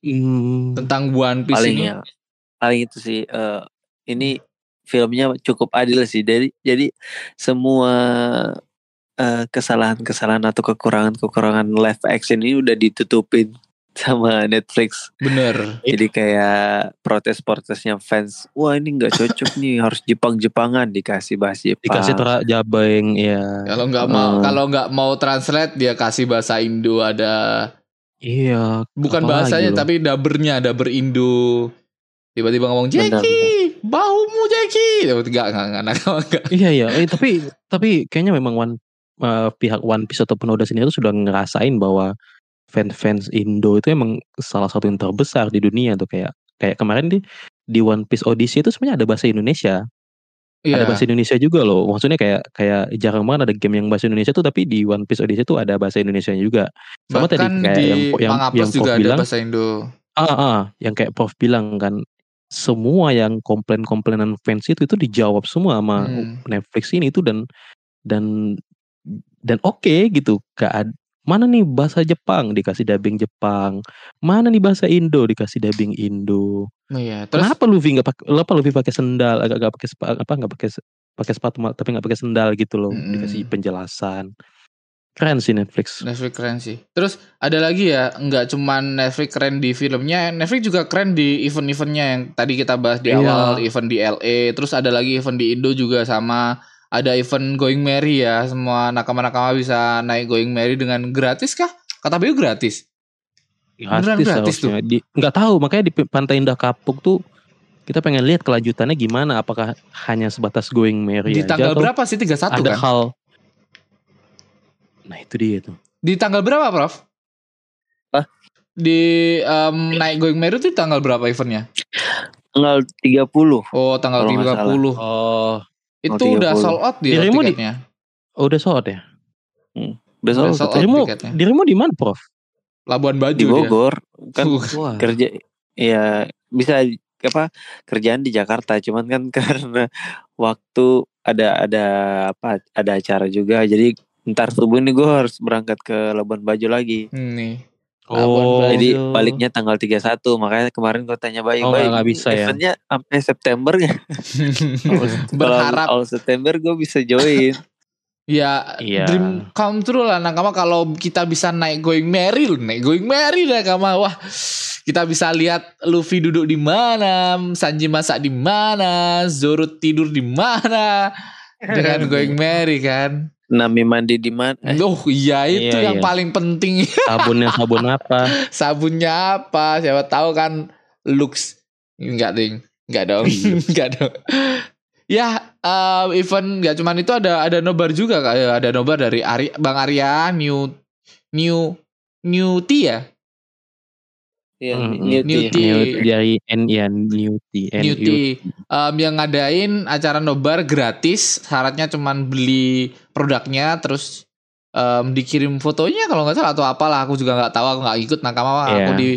Hmm, tentang One Piece paling ini? ya paling itu sih eh, ini filmnya cukup adil sih jadi jadi semua eh, kesalahan-kesalahan atau kekurangan-kekurangan live action ini udah ditutupin sama Netflix Bener. jadi kayak protes-protesnya fans wah ini nggak cocok nih harus Jepang-Jepangan dikasih bahasa Jepang dikasih terak jabeng ya. Kalau nggak mau Hmm. kalau nggak mau translate dia kasih bahasa Indo ada Iya, bukan bahasanya loh. tapi dabernya daber Indo. Tiba-tiba ngomong Benar, Jackie, bahumu Jackie. Enggak enggak enggak enggak. enggak. Iya iya, eh, tapi tapi kayaknya memang one eh, pihak One Piece ataupun Oda sendiri itu sudah ngerasain bahwa fans-fans Indo itu emang salah satu yang terbesar di dunia tuh kayak kayak kemarin di di One Piece Odyssey itu sebenarnya ada bahasa Indonesia, Iya. ada bahasa Indonesia juga loh. Maksudnya kayak kayak jarang banget ada game yang bahasa Indonesia tuh tapi di One Piece Odyssey itu ada bahasa Indonesia juga. Sama tadi Bahkan kayak di yang yang yang juga Prof ada bilang, bahasa Indo. ah, ah, yang kayak Prof bilang kan semua yang komplain-komplainan fans itu itu dijawab semua sama Hmm. Netflix ini itu dan dan dan oke gitu gak ad- mana nih bahasa Jepang dikasih dubbing Jepang mana nih bahasa Indo dikasih dubbing Indo Oh iya, terus kenapa Luffy nggak pakai kenapa Luffy pakai sendal agak nggak pakai apa nggak pakai pakai sepatu tapi nggak pakai sendal gitu loh Mm-mm. dikasih penjelasan keren sih Netflix Netflix keren sih. Terus ada lagi ya, nggak cuman Netflix keren di filmnya, Netflix juga keren di event-eventnya yang tadi kita bahas di Iya. awal, event di LA, terus ada lagi event di Indo juga sama ada event Going Merry ya, semua nakama-nakama bisa naik Going Merry dengan gratis kah? Kata Bayu gratis. Beneran gratis, gratis harusnya. Di, nggak tahu makanya di Pantai Indah Kapuk tuh kita pengen lihat kelanjutannya gimana apakah hanya sebatas going merry di aja tanggal atau berapa sih? 31 ada kan? hal nah itu dia tuh Di tanggal berapa, Prof? Hah? Di em, naik Going Merry itu tanggal berapa eventnya? tanggal 30 Oh, tanggal Kalau nggak 30. oh Itu Oh, udah 30. sold out dia Dirimu di- tiketnya. oh, udah sold ya udah Udah sold sold out. out dirimu tiketnya. dirimu di mana prof Labuan Bajo di dia. Bogor kan Uh, Wah. kerja ya bisa apa kerjaan di Jakarta cuman kan karena waktu ada ada apa ada acara juga jadi ntar subuh ini gue harus berangkat ke Labuan Bajo lagi nih. Oh jadi baliknya tanggal 31 makanya kemarin gue tanya Bayu Oh, Bayu nggak ini bisa ya? eventnya sampai September ya Berharap kalau September gue bisa join Ya Iya. dream come true lah Nakama kalau kita bisa naik going merry loh, naik going merry Nakama. Wah, kita bisa lihat Luffy duduk di mana, Sanji masak di mana, Zoro tidur di mana dengan going merry kan. Nami mandi di mana? Eh, Oh iya itu Iya, yang iya. paling penting. Sabunnya sabun apa? Sabunnya apa? Siapa tahu kan Lux. Enggak ding. Enggak dong. Enggak dong. Ya, eh, event nggak cuman itu ada ada nobar juga Kak. Ya, Ada nobar dari Ari, Bang Arya, New New New T ya? Iya, Mm, New New Tea. Tea. New, dari N ya New Tea. New NU. T. Em, yang ngadain acara nobar gratis, syaratnya cuman beli produknya terus em, dikirim fotonya kalau nggak salah atau apalah aku juga nggak tahu aku nggak ikut nakama aku Iya. di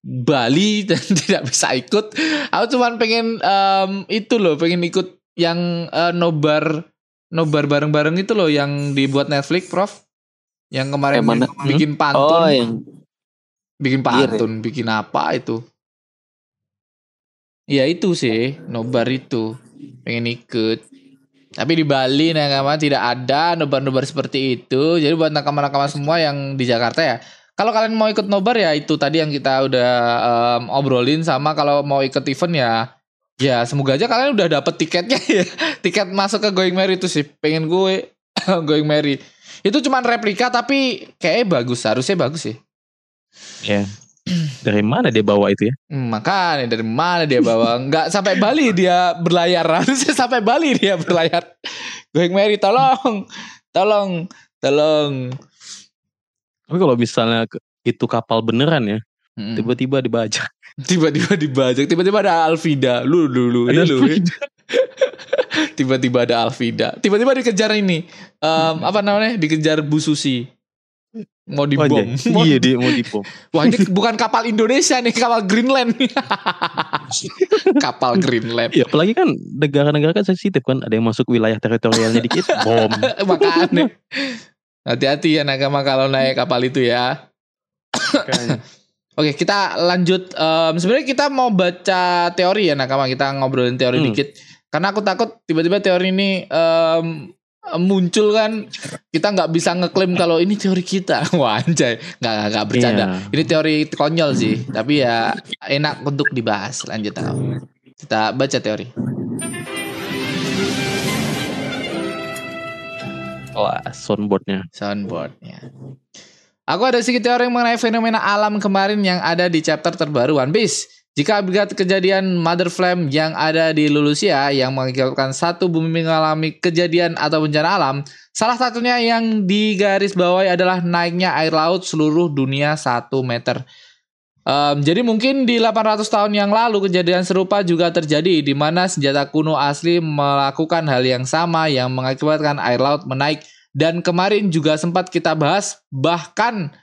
Bali dan tidak bisa ikut. Aku cuman pengen em, itu loh, pengen ikut yang eh, nobar nobar bareng-bareng itu loh yang dibuat Netflix, Prof. Yang kemarin Yang mana? bikin pantun, Oh, yang bikin Iya, pantun, bikin apa itu? Ya itu sih, nobar itu. Pengen ikut. Tapi di Bali nakama tidak ada nobar-nobar seperti itu. Jadi buat nakama-nakama semua yang di Jakarta ya. Kalau kalian mau ikut nobar ya itu tadi yang kita udah em, obrolin sama kalau mau ikut event ya ya semoga aja kalian udah dapet tiketnya ya. Tiket masuk ke Going Merry itu sih. Pengen gue Going Merry. Itu cuman replika tapi kayaknya bagus, harusnya bagus sih. Ya. Dari mana dia bawa itu ya? Hmm, makanya dari mana dia bawa? Nggak sampai Bali dia berlayar. Harusnya sampai Bali dia berlayar. Going Mary tolong. Tolong. Tolong. Tapi kalau misalnya itu kapal beneran ya, Mm. tiba-tiba dibajak. Tiba-tiba dibajak. Tiba-tiba ada Alvida. Lu lu lu. Ada lu. Tiba-tiba ada Alvida. Tiba-tiba dikejar ini. Em, apa namanya? Dikejar Bu Susi. Mau dibom. Anjay. Mau- Iya dia mau dibom. Wah ini bukan kapal Indonesia nih. Kapal Greenland. kapal Greenland. Ya apalagi kan negara-negara kan sensitif kan, ada yang masuk wilayah teritorialnya dikit, bom. Makanya. Hati-hati ya nakama kalau naik kapal itu ya. Oke, kita lanjut. Em, Sebenarnya kita mau baca teori ya nakama. Kita ngobrolin teori Hmm. dikit. Karena aku takut tiba-tiba teori ini em, muncul kan. Kita nggak bisa ngeklaim kalau ini teori kita. Wah anjay. Nggak, nggak, bercanda. Iya. Ini teori konyol sih. Tapi ya enak untuk dibahas. Lanjut nakama. Kita baca teori. Wah, soundboardnya. soundboardnya. Aku ada sedikit teori mengenai fenomena alam kemarin yang ada di chapter terbaru One Piece. Jika akibat kejadian Mother Flame yang ada di Lulusia yang mengakibatkan satu bumi mengalami kejadian atau bencana alam, salah satunya yang digaris bawahi adalah naiknya air laut seluruh dunia 1 meter. Em, jadi mungkin di 800 tahun yang lalu kejadian serupa juga terjadi di mana senjata kuno asli melakukan hal yang sama yang mengakibatkan air laut menaik dan kemarin juga sempat kita bahas bahkan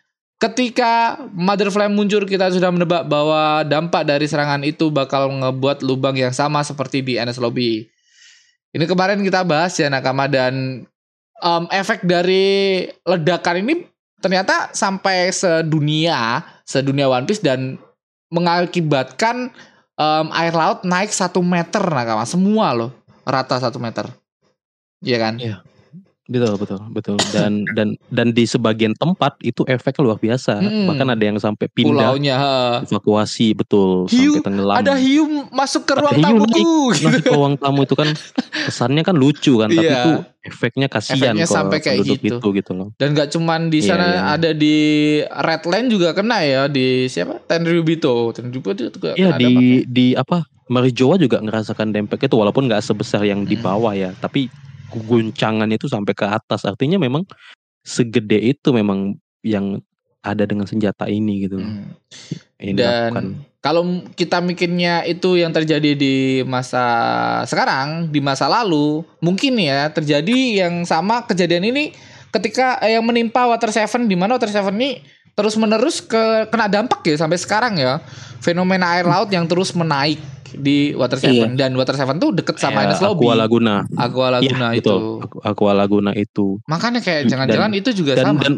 ketika Mother Flame muncul kita sudah menebak bahwa dampak dari serangan itu bakal ngebuat lubang yang sama seperti di NS Lobby. Ini kemarin kita bahas ya Nakama dan em, efek dari ledakan ini ternyata sampai sedunia sedunia One Piece dan mengakibatkan em, air laut naik satu meter Nakama semua loh rata satu meter. Iya kan? Betul, betul, betul. Dan dan dan di sebagian tempat itu efeknya luar biasa. Mm-mm. Bahkan ada yang sampai pindah Pulaunya. evakuasi betul Hiu, sampai tenggelam. Ada hiu masuk ke Ada ruang tamuku. gitu. Masuk ke ruang tamu itu kan kesannya kan lucu kan, tapi Iya. itu efeknya kasihan Efeknya sampai kayak gitu. itu gitu loh. Dan gak cuman di Iya, sana iya. ada di Redline juga kena ya di siapa? Tenryubito. Tenryubito itu juga Iya kena di dampaknya. di apa Marijoa juga ngerasakan dampak itu walaupun nggak sebesar yang di Hmm. bawah ya, tapi guncangannya itu sampai ke atas. Artinya memang segede itu memang yang ada dengan senjata ini gitu. Hmm. Dilakukan. Dan kalau kita mikirnya itu yang terjadi di masa sekarang, di masa lalu, mungkin ya terjadi yang sama kejadian ini ketika eh, yang menimpa Water Seven di mana Water Seven ini terus menerus ke kena dampak ya sampai sekarang ya fenomena air laut yang terus menaik di Water Seven dan Water Seven tuh deket sama Ya, Ines Lobby, Aqua Laguna. Aqua Laguna Iya, itu. betul. Aqu- Aqua Laguna itu. Makanya kayak jangan-jangan itu juga Dan sama. dan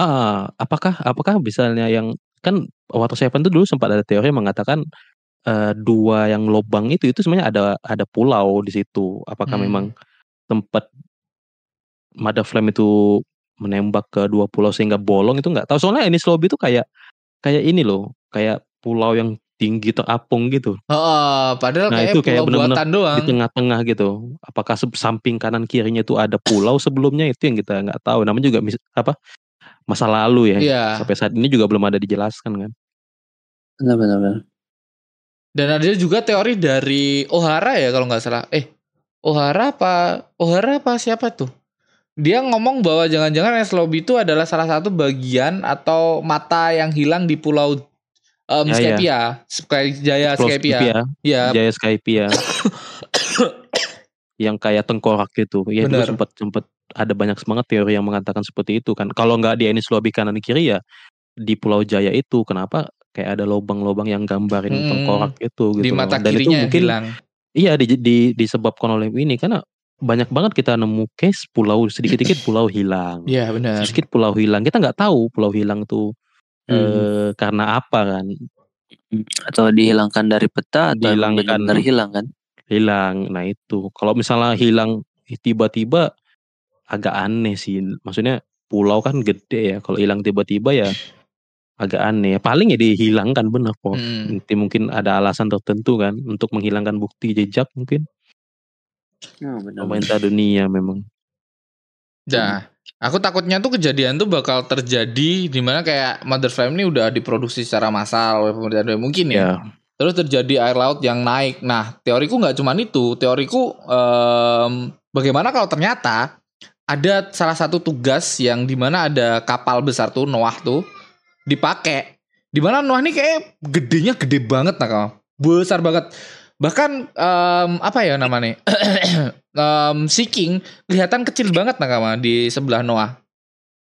ah apakah apakah misalnya yang kan Water Seven itu dulu sempat ada teori yang mengatakan eh, dua yang lobang itu itu sebenarnya ada ada pulau di situ. Apakah Hmm. memang tempat Mother Flame itu menembak ke dua pulau sehingga bolong itu nggak tahu soalnya ini Lobby itu kayak kayak ini loh kayak pulau yang tinggi terapung gitu. Oh, padahal Nah, kayak itu kayak pulau bener-bener buatan doang. Di tengah-tengah gitu. Apakah se- samping kanan kirinya itu ada pulau sebelumnya itu yang kita nggak tahu. Namanya juga mis- apa masa lalu ya. Iya. Sampai saat ini juga belum ada dijelaskan kan. Benar benar. benar. Dan ada juga teori dari Ohara ya kalau nggak salah. Eh, Ohara apa? Ohara apa siapa tuh? Dia ngomong bahwa jangan-jangan es lobby itu adalah salah satu bagian atau mata yang hilang di pulau um, Ya, ya. Skypia, Sky Jaya Pulau Skypia. Skypia, Ya, Jaya Skypia. yang kayak tengkorak gitu. Ya Bener. sempat sempat ada banyak semangat teori yang mengatakan seperti itu kan. Kalau nggak di Enis Lobby kanan kiri ya di Pulau Jaya itu kenapa kayak ada lubang-lubang yang gambarin Hmm. tengkorak itu gitu. di mata Dan itu kirinya yang mungkin hilang. Iya di, di disebabkan oleh ini karena banyak banget kita nemu case pulau sedikit-sedikit pulau hilang. Iya, benar. Sedikit pulau hilang. Kita nggak tahu pulau hilang tuh Hmm. eh, karena apa kan Atau dihilangkan dari peta atau Dihilangkan. benar-benar hilang kan? hilang. Nah itu kalau misalnya hilang tiba-tiba agak aneh sih. Maksudnya pulau kan gede ya. Kalau hilang tiba-tiba ya agak aneh. Paling ya dihilangkan bener kok. Hmm. Nanti mungkin ada alasan tertentu kan untuk menghilangkan bukti jejak mungkin Oh, benar. pemerintah dunia memang. Nah, aku takutnya tuh kejadian tuh bakal terjadi di mana kayak Mother Flame ini udah diproduksi secara massal oleh pemerintah dunia mungkin ya. Ya. Terus terjadi air laut yang naik. Nah, teoriku nggak cuman itu. Teoriku em, bagaimana kalau ternyata ada salah satu tugas yang di mana ada kapal besar tuh Noah tuh dipakai. Di mana Noah ini kayak gedenya gede banget nah kawan. Besar banget. Bahkan em, apa ya namanya? Em, Seeking kelihatan kecil banget kawan di sebelah Noah.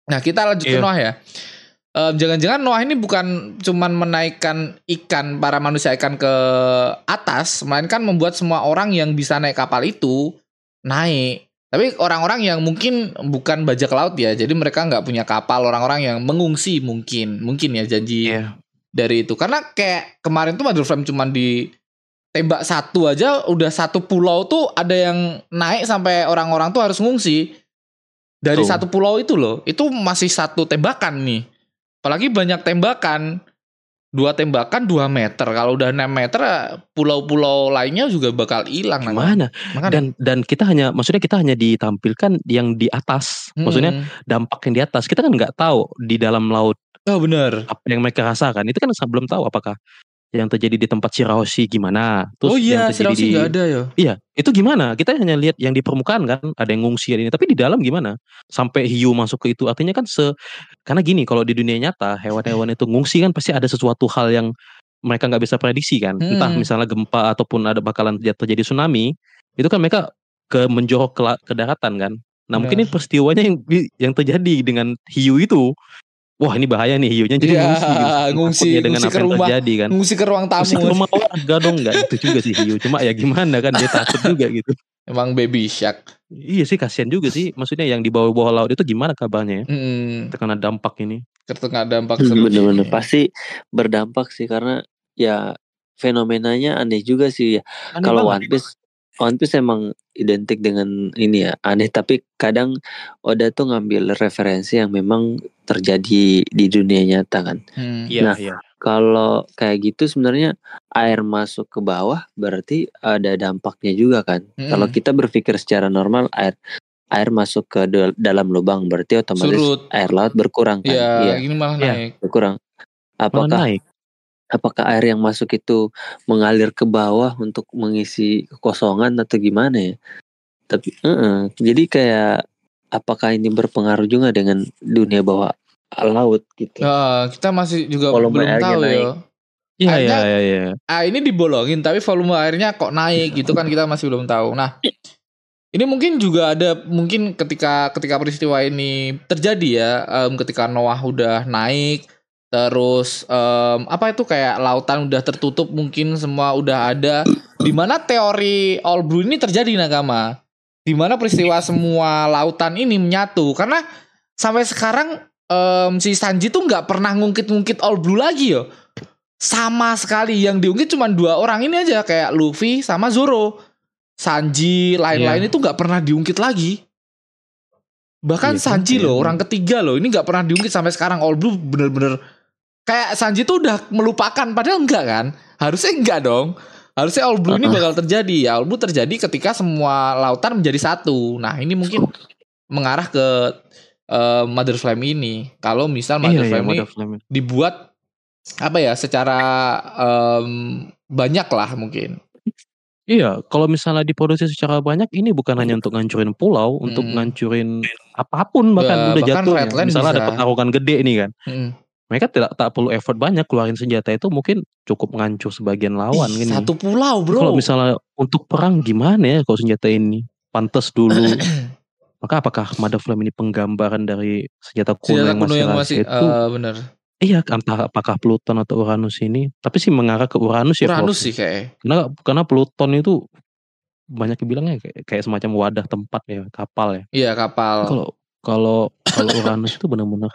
Nah kita lanjut ke Iya. Noah ya. Em, Jangan-jangan Noah ini bukan cuman menaikkan ikan para manusia ikan ke atas, melainkan membuat semua orang yang bisa naik kapal itu naik. Tapi orang-orang yang mungkin bukan bajak laut ya, jadi mereka nggak punya kapal, orang-orang yang mengungsi mungkin, mungkin ya janji Iya. dari itu. Karena kayak kemarin tuh Mother Flame cuman di tembak satu aja udah satu pulau tuh ada yang naik sampai orang-orang tuh harus ngungsi. Dari Tuh. satu pulau itu loh, itu masih satu tembakan nih. Apalagi banyak tembakan. Dua tembakan 2 meter. Kalau udah 6 meter pulau-pulau lainnya juga bakal hilang. Makanya- Dan dan kita hanya maksudnya kita hanya ditampilkan yang di atas. Maksudnya Mm. dampak yang di atas. Kita kan nggak tahu di dalam laut Oh bener. apa yang mereka rasakan. Itu kan belum tahu apakah yang terjadi di tempat Shirahoshi gimana. Terus oh iya, yang terjadi Sulawesi di ada ya. Iya, itu gimana? Kita hanya lihat yang di permukaan kan, ada yang ngungsi ada ini, tapi di dalam gimana? Sampai hiu masuk ke itu, artinya kan se karena gini, kalau di dunia nyata hewan-hewan itu ngungsi kan pasti ada sesuatu hal yang mereka nggak bisa prediksi kan, entah Hmm. misalnya gempa ataupun ada bakalan terjadi tsunami, itu kan mereka ke menjorok ke, ke daratan kan. Nah mungkin ini Benar. peristiwanya yang yang terjadi dengan hiu itu. Wah ini bahaya nih hiunya jadi Iya, ngungsi, gitu. ngungsi- Takutnya dengan ngungsi apa yang rumah. terjadi kan. Ngungsi ke ruang Ngungsi ke tamu. rumah warga dong nggak itu juga sih hiu. Cuma ya gimana kan dia takut juga gitu. Emang baby shark. Iya sih kasihan juga sih. Maksudnya yang di bawah-bawah laut itu gimana kabarnya ya? Hmm, Terkena dampak ini. terkena dampak Hmm. Bener-bener pasti berdampak sih karena ya fenomenanya aneh juga sih ya. Kalau. One Piece One Piece emang identik dengan ini ya aneh tapi kadang Oda tuh ngambil referensi yang memang terjadi di dunia nyata kan. Hmm. Iya, Nah, iya. Kalau kayak gitu sebenarnya air masuk ke bawah berarti ada dampaknya juga kan. Mm-mm. Kalau kita berpikir secara normal air air masuk ke dal- dalam lubang berarti otomatis Surut. air laut berkurang kan. Iya, Iya, ini malah Iya. naik. berkurang. Malah Apakah naik. Apakah air yang masuk itu mengalir ke bawah untuk mengisi kekosongan atau gimana ya? Tapi eh-eh. jadi kayak apakah ini berpengaruh juga dengan dunia bawah laut gitu? Nah, kita masih juga Volume belum tahu naik. ya. Iya, iya, iya, iya. Ah, ini dibolongin tapi volume airnya kok naik gitu kan kita masih belum tahu. Nah, ini mungkin juga ada mungkin ketika ketika peristiwa ini terjadi ya, em, ketika Noah udah naik terus em, apa itu kayak lautan udah tertutup mungkin semua udah ada di mana teori All Blue ini terjadi Nakama. Di mana peristiwa semua lautan ini menyatu karena sampai sekarang em, si Sanji tuh nggak pernah ngungkit-ngungkit All Blue lagi yo. Sama sekali yang diungkit cuma dua orang ini aja kayak Luffy sama Zoro. Sanji lain-lain Iya. itu nggak pernah diungkit lagi. Bahkan Iya, Sanji ya? loh, orang ketiga loh. Ini nggak pernah diungkit sampai sekarang. All Blue bener-bener kayak Sanji tuh udah melupakan, padahal enggak kan? Harusnya enggak dong. Harusnya All Blue ini Uh-uh. bakal terjadi. Ya, All Blue terjadi ketika semua lautan menjadi satu. Nah, ini mungkin mengarah ke eh, Mother Flame ini. Kalau misal Mother Iya, iya, Flame ini Mother Flame. dibuat apa ya secara em, banyak lah mungkin. Iya, kalau misalnya diproduksi secara banyak, ini bukan hanya untuk ngancurin pulau, untuk Hmm. ngancurin apa pun bahkan Ba- udah bahkan. Redland Misalnya ada bisa. pertarungan gede nih kan, Mm. Mereka tidak tak perlu effort banyak keluarin senjata itu mungkin cukup ngancur sebagian lawan Ih, gini. Satu pulau bro. Kalau misalnya untuk perang gimana ya kalau senjata ini pantas dulu. Maka apakah Mother Flame ini penggambaran dari senjata kuno senjata yang masih yang masih itu? eh, bener. Iya, entah apakah Pluton atau Uranus ini, tapi sih mengarah ke Uranus ya. Uranus sih kayak. Karena karena Pluton itu banyak yang bilangnya kayak, kayak semacam wadah tempat ya, kapal ya. Iya kapal. Kalau kalau kalau Uranus itu benar-benar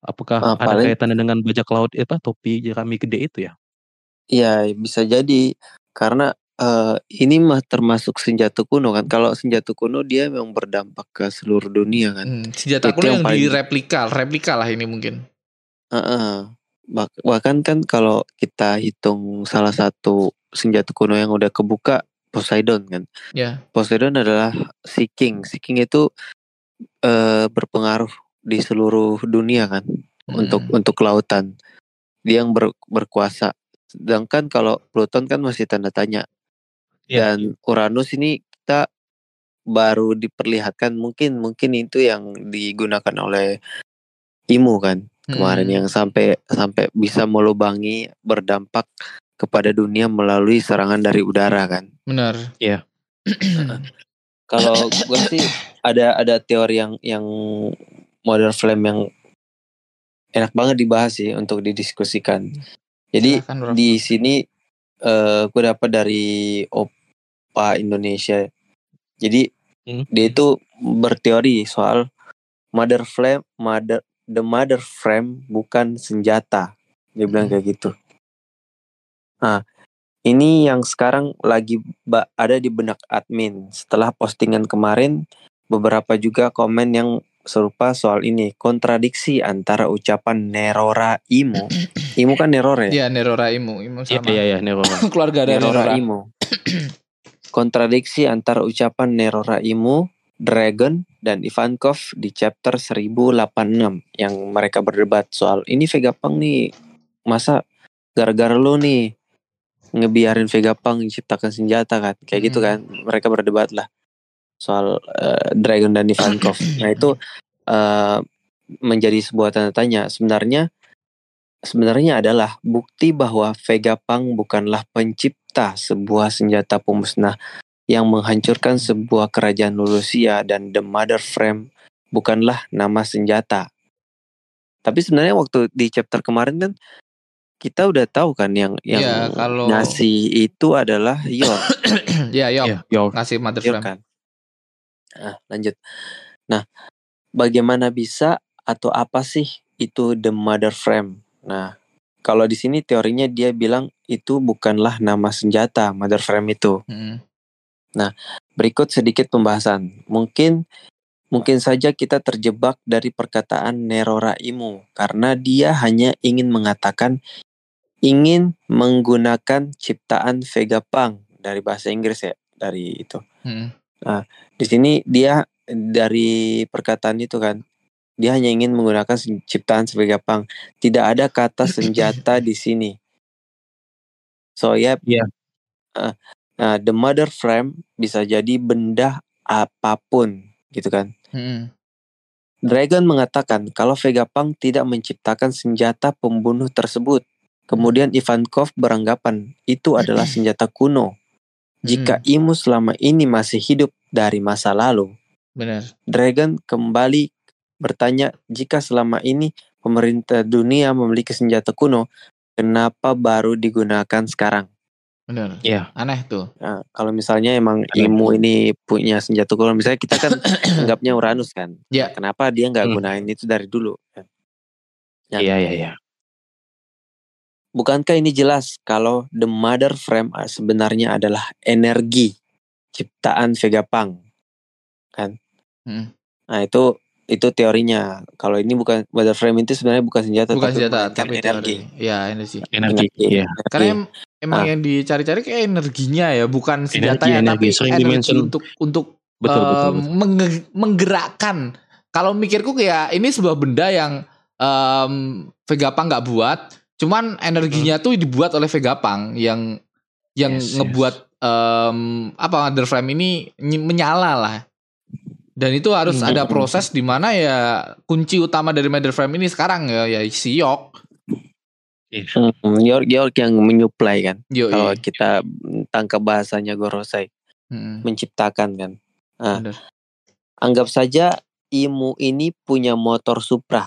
apakah Ah, ada paling- kaitannya dengan bajak laut apa topi jerami gede itu ya? Iya bisa jadi karena eh, ini mah termasuk senjata kuno kan. Kalau senjata kuno dia memang berdampak ke seluruh dunia kan. Hmm, senjata Itu kuno yang yang paling- direplika, replika lah ini mungkin. Heeh. Bak- bahkan kan kalau kita hitung salah satu senjata kuno yang udah kebuka Poseidon kan. Ya. Poseidon adalah Sea King. Sea King itu eh, berpengaruh di seluruh dunia kan untuk Hmm. untuk lautan. Dia yang ber- berkuasa. Sedangkan kalau Pluton kan masih tanda tanya. Iya. Dan Uranus ini kita baru diperlihatkan mungkin mungkin itu yang digunakan oleh Imu kan kemarin Hmm. yang sampai sampai bisa melubangi berdampak kepada dunia melalui serangan dari udara kan. benar. Kalau gue sih ada ada teori yang yang modern flame yang enak banget dibahas sih untuk didiskusikan. Jadi Silakan, Bro. di sini eh gue dapat dari Opa Indonesia. Jadi Hmm. dia itu berteori soal mother flame, mother the mother frame bukan senjata. Dia bilang Hmm. kayak gitu. Nah, ini yang sekarang lagi ada di benak admin. Setelah postingan kemarin, beberapa juga komen yang serupa soal ini. Kontradiksi antara ucapan Nerora Imo. Imo kan Nerora ya? Iya Nerora Imu, Imu Iya sama. iya iya Nerora. Keluarga dari Nerora Nerora. Imo. Kontradiksi antara ucapan Nerora Imo, Dragon, dan Ivankov di chapter 1086 yang mereka berdebat soal ini Vegapunk nih masa gara-gara lu nih ngebiarin Vegapunk menciptakan senjata kan kayak gitu Hmm. kan mereka berdebat lah soal eh, Dragon dan Ivankov nah itu eh, menjadi sebuah tanda tanya sebenarnya sebenarnya adalah bukti bahwa Vegapunk bukanlah pencipta sebuah senjata pemusnah yang menghancurkan sebuah kerajaan Lulusia dan The Mother Frame bukanlah nama senjata. Tapi sebenarnya waktu di chapter kemarin kan kita udah tahu kan yang yang Iya, kalau- ngasih itu adalah Yor, ya, Yok. Iya, York. Ngasih Mother Yor Flame. kan. Nah, lanjut. Nah, bagaimana bisa atau apa sih itu The Mother Frame? Nah, kalau di sini teorinya dia bilang itu bukanlah nama senjata Mother Frame itu. Hmm. Berikut sedikit pembahasan. Mungkin mungkin saja kita terjebak dari perkataan Nerora Imu karena dia hanya ingin mengatakan ingin menggunakan ciptaan Vegapunk dari bahasa Inggris ya, dari itu. Hmm. Di sini dia dari perkataan itu kan dia hanya ingin menggunakan ciptaan Vegapunk. Tidak ada kata senjata di sini. So ya, Iya. eh, nah, the mother frame bisa jadi benda apa pun, gitu kan. Hmm. Dragon mengatakan kalau Vegapunk tidak menciptakan senjata pembunuh tersebut. Kemudian Ivankov beranggapan itu adalah senjata kuno. Jika Imu selama ini masih hidup dari masa lalu, Benar. Dragon kembali bertanya jika selama ini pemerintah dunia memiliki senjata kuno, kenapa baru digunakan sekarang? Benar. Iya. Aneh tuh. Nah, kalau misalnya emang Ada. Imu ini punya senjata kuno, misalnya kita kan anggapnya Uranus kan, Ya. Nah, kenapa dia nggak Hmm. gunain itu dari dulu? Iya iya iya. Bukankah ini jelas kalau the mother frame sebenarnya adalah energi ciptaan Vegapunk? Hmm. Nah itu itu teorinya. Kalau ini bukan Mother Frame itu sebenarnya bukan senjata Bukan tapi senjata, tapi energi. teori. Ya, energi. Energi. Energi. Iya. Karena em- emang Ah. yang dicari-cari kayak energinya ya, bukan senjata Energi, ya, energi. tapi Sering energi dimention. untuk untuk Betul, betul, betul. menge- menggerakkan. Kalau mikirku kayak ini sebuah benda yang em, Vegapunk nggak buat, cuman energinya tuh dibuat oleh Vegapunk yang yang Yes, yes. ngebuat em, apa Mother Frame ini ny- menyala lah. Dan itu harus Hmm. ada proses di mana ya kunci utama dari Frame ini sekarang ya ya si Yok. Hmm, York York yang menyuplai kan. Yo, Kalau kita tangkap bahasanya Gorosei Hmm, menciptakan kan. Ah. bener. Anggap saja Imu ini punya motor Supra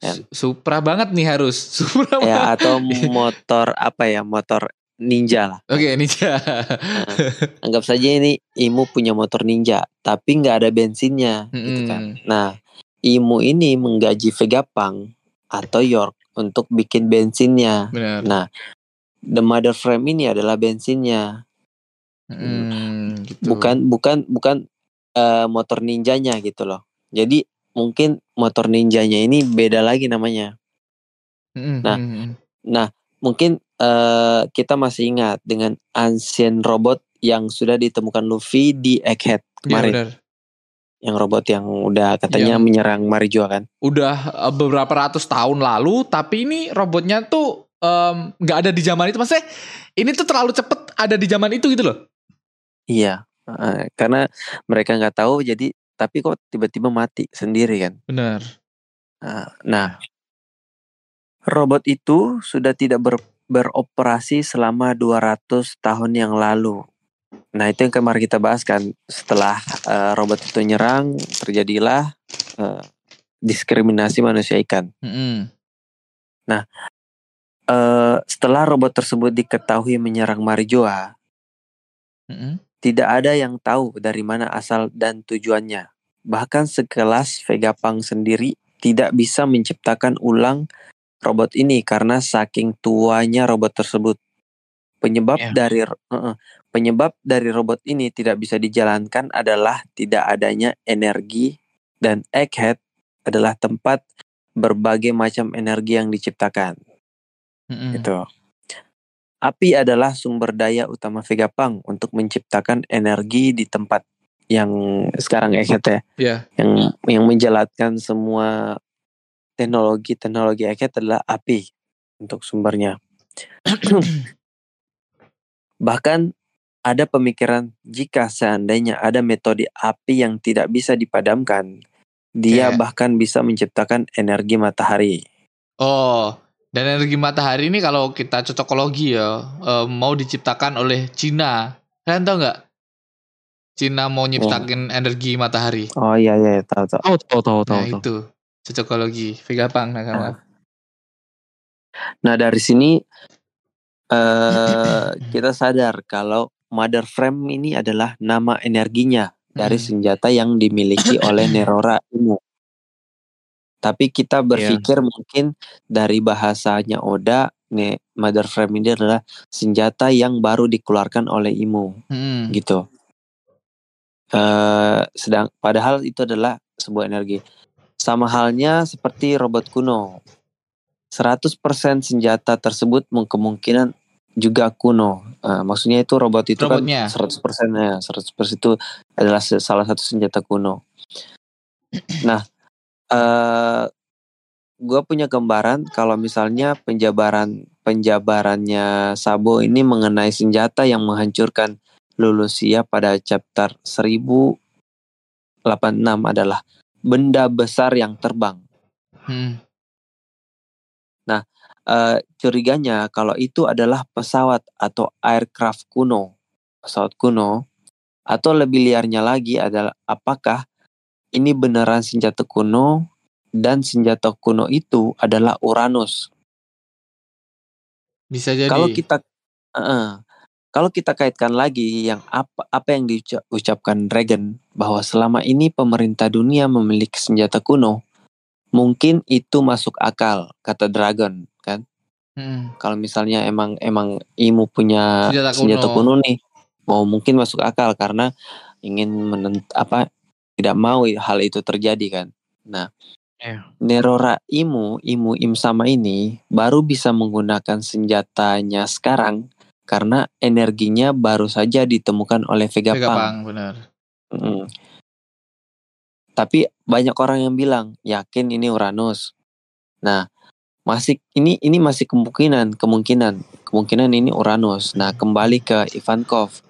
Kan. Su- Supra banget nih harus. Supra ya banget. atau motor apa ya motor ninja lah. Oke, Ninja. Anggap saja ini Imu punya motor ninja tapi nggak ada bensinnya gitu kan. Mm-mm. Nah Imu ini menggaji Vegapunk atau York untuk bikin bensinnya. Benar. Nah The Mother Frame ini adalah bensinnya. Mm, gitu. bukan bukan bukan eh, motor ninjanya gitu loh. Jadi mungkin motor ninjanya ini beda lagi namanya. Mm-mm, nah. Nah, mungkin eh, kita masih ingat dengan ancient robot yang sudah ditemukan Luffy di Egghead Iya, kemarin. benar. yang robot yang udah katanya Yang- menyerang Marijoa kan. Udah eh, beberapa ratus tahun lalu, tapi ini robotnya tuh nggak ada di zaman itu. Maksudnya ini tuh terlalu cepet ada di zaman itu gitu loh. Iya. eh, karena mereka nggak tahu jadi tapi kok tiba-tiba mati sendiri kan. Benar. Nah, Nah, robot itu sudah tidak ber- beroperasi selama 200 tahun yang lalu. Nah, itu yang kemarin kita bahas kan. Setelah eh, robot itu nyerang, terjadilah eh, diskriminasi manusia ikan. Mm-mm. Eh, setelah robot tersebut diketahui menyerang Marijoa, Mm-mm. tidak ada yang tahu dari mana asal dan tujuannya. Bahkan sekelas Vegapunk sendiri tidak bisa menciptakan ulang robot ini karena saking tuanya robot tersebut. Penyebab Ya. dari uh-uh, penyebab dari robot ini tidak bisa dijalankan adalah tidak adanya energi dan Egghead adalah tempat berbagai macam energi yang diciptakan. Mm-mm. Gitu. Api adalah sumber daya utama Vegapunk untuk menciptakan energi di tempat yang sekarang ya, Iya. yang yang menjalankan semua teknologi teknologi Egghead adalah api untuk sumbernya. Bahkan ada pemikiran jika seandainya ada metode api yang tidak bisa dipadamkan, dia Kayak- bahkan bisa menciptakan energi matahari. Oh, dan energi matahari ini kalau kita cocokologi ya eh, mau diciptakan oleh Cina. Kalian tahu nggak? Cina mau nyiptakin energi matahari. Oh iya iya tahu tahu. Tahu tahu tahu tahu. Nah tahu. itu cocokologi Vegapunk nakama. Nah dari sini eh kita sadar kalau Mother Frame ini adalah nama energinya dari Hmm. senjata yang dimiliki oleh Nerora Inu. Tapi kita berpikir mungkin dari bahasanya Oda, nih Mother Frame ini adalah senjata yang baru dikeluarkan oleh Imu Mm-mm. gitu. Eh sedang padahal itu adalah sebuah energi. Sama halnya seperti robot kuno. 100% senjata tersebut kemungkinan juga kuno. Eh, maksudnya itu robot itu Robotnya. kan 100% ya, 100% itu adalah salah satu senjata kuno. Nah, eh gue punya gambaran kalau misalnya penjabaran penjabarannya Sabo ini mengenai senjata yang menghancurkan Lulusia pada chapter 1086 adalah benda besar yang terbang. Mm. Eh, curiganya kalau itu adalah pesawat atau aircraft kuno, pesawat kuno, atau lebih liarnya lagi adalah apakah ini beneran senjata kuno dan senjata kuno itu adalah Uranus. Bisa jadi. Kalau kita eh, kalau kita kaitkan lagi yang apa apa yang diucapkan Reagan bahwa selama ini pemerintah dunia memiliki senjata kuno, mungkin itu masuk akal kata Dragon kan. Mm. Kalau misalnya emang emang Imu punya Senjata senjata, kuno. kuno. nih, mau mungkin masuk akal karena ingin menent apa tidak mau hal itu terjadi kan. Nah, Iya. Nerora Imu, Imu Im sama ini baru bisa menggunakan senjatanya sekarang karena energinya baru saja ditemukan oleh Vega, Vega Pang. Pang, benar. Mm. Tapi banyak orang yang bilang yakin ini Uranus. Nah, masih ini ini masih kemungkinan kemungkinan kemungkinan ini Uranus. Nah, kembali ke Ivankov.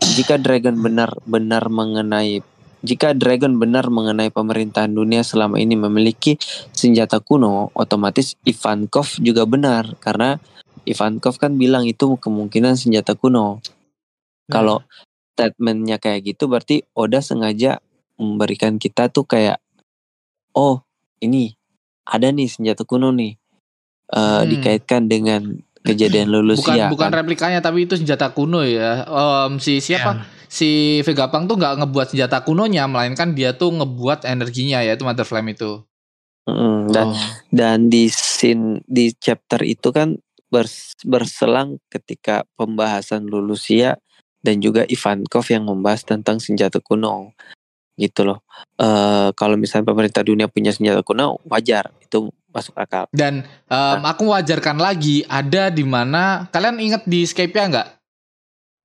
Jika Dragon benar-benar mengenai jika Dragon benar mengenai pemerintahan dunia selama ini memiliki senjata kuno, otomatis Ivankov juga benar karena Ivankov kan bilang itu kemungkinan senjata kuno. Kalau statementnya kayak gitu berarti Oda sengaja memberikan kita tuh kayak oh ini ada nih senjata kuno nih Eh, Hmm. dikaitkan dengan kejadian lulus bukan ya bukan kan? replikanya tapi itu senjata kuno ya. Em, si siapa? Iya. Si Vega Pang tuh nggak ngebuat senjata kunonya, melainkan dia tuh ngebuat energinya yaitu Mother Flame itu. Mm, dan Oh. dan di scene di chapter itu kan bers- berselang ketika pembahasan Lulusia dan juga Ivankov yang membahas tentang senjata kuno gitu loh. Eh kalau misalnya pemerintah dunia punya senjata kuno wajar itu masuk akal. Dan em, aku wajarkan lagi ada di mana kalian inget di Skype-nya nggak?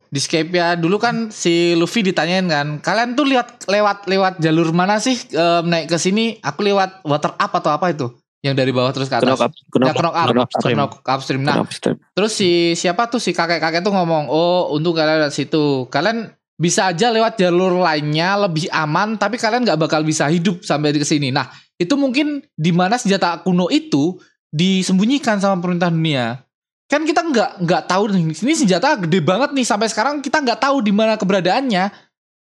Di Skype-nya dulu kan si Luffy ditanyain kan, kalian tuh lihat lewat lewat jalur mana sih em, naik ke sini? Aku lewat water up atau apa itu? Yang dari bawah terus ke atas. Knock up, knock Ya, up, knock up, knock up, upstream. knock upstream. Nah, knock upstream. Terus si siapa tuh si kakek-kakek tuh ngomong, "Oh, untung kalian lewat situ. Kalian bisa aja lewat jalur lainnya lebih aman, tapi kalian nggak bakal bisa hidup sampai di sini." Nah, itu mungkin di mana senjata kuno itu disembunyikan sama pemerintah dunia. Kan kita nggak nggak tahu nih, ini senjata gede banget nih sampai sekarang kita nggak tahu di mana keberadaannya.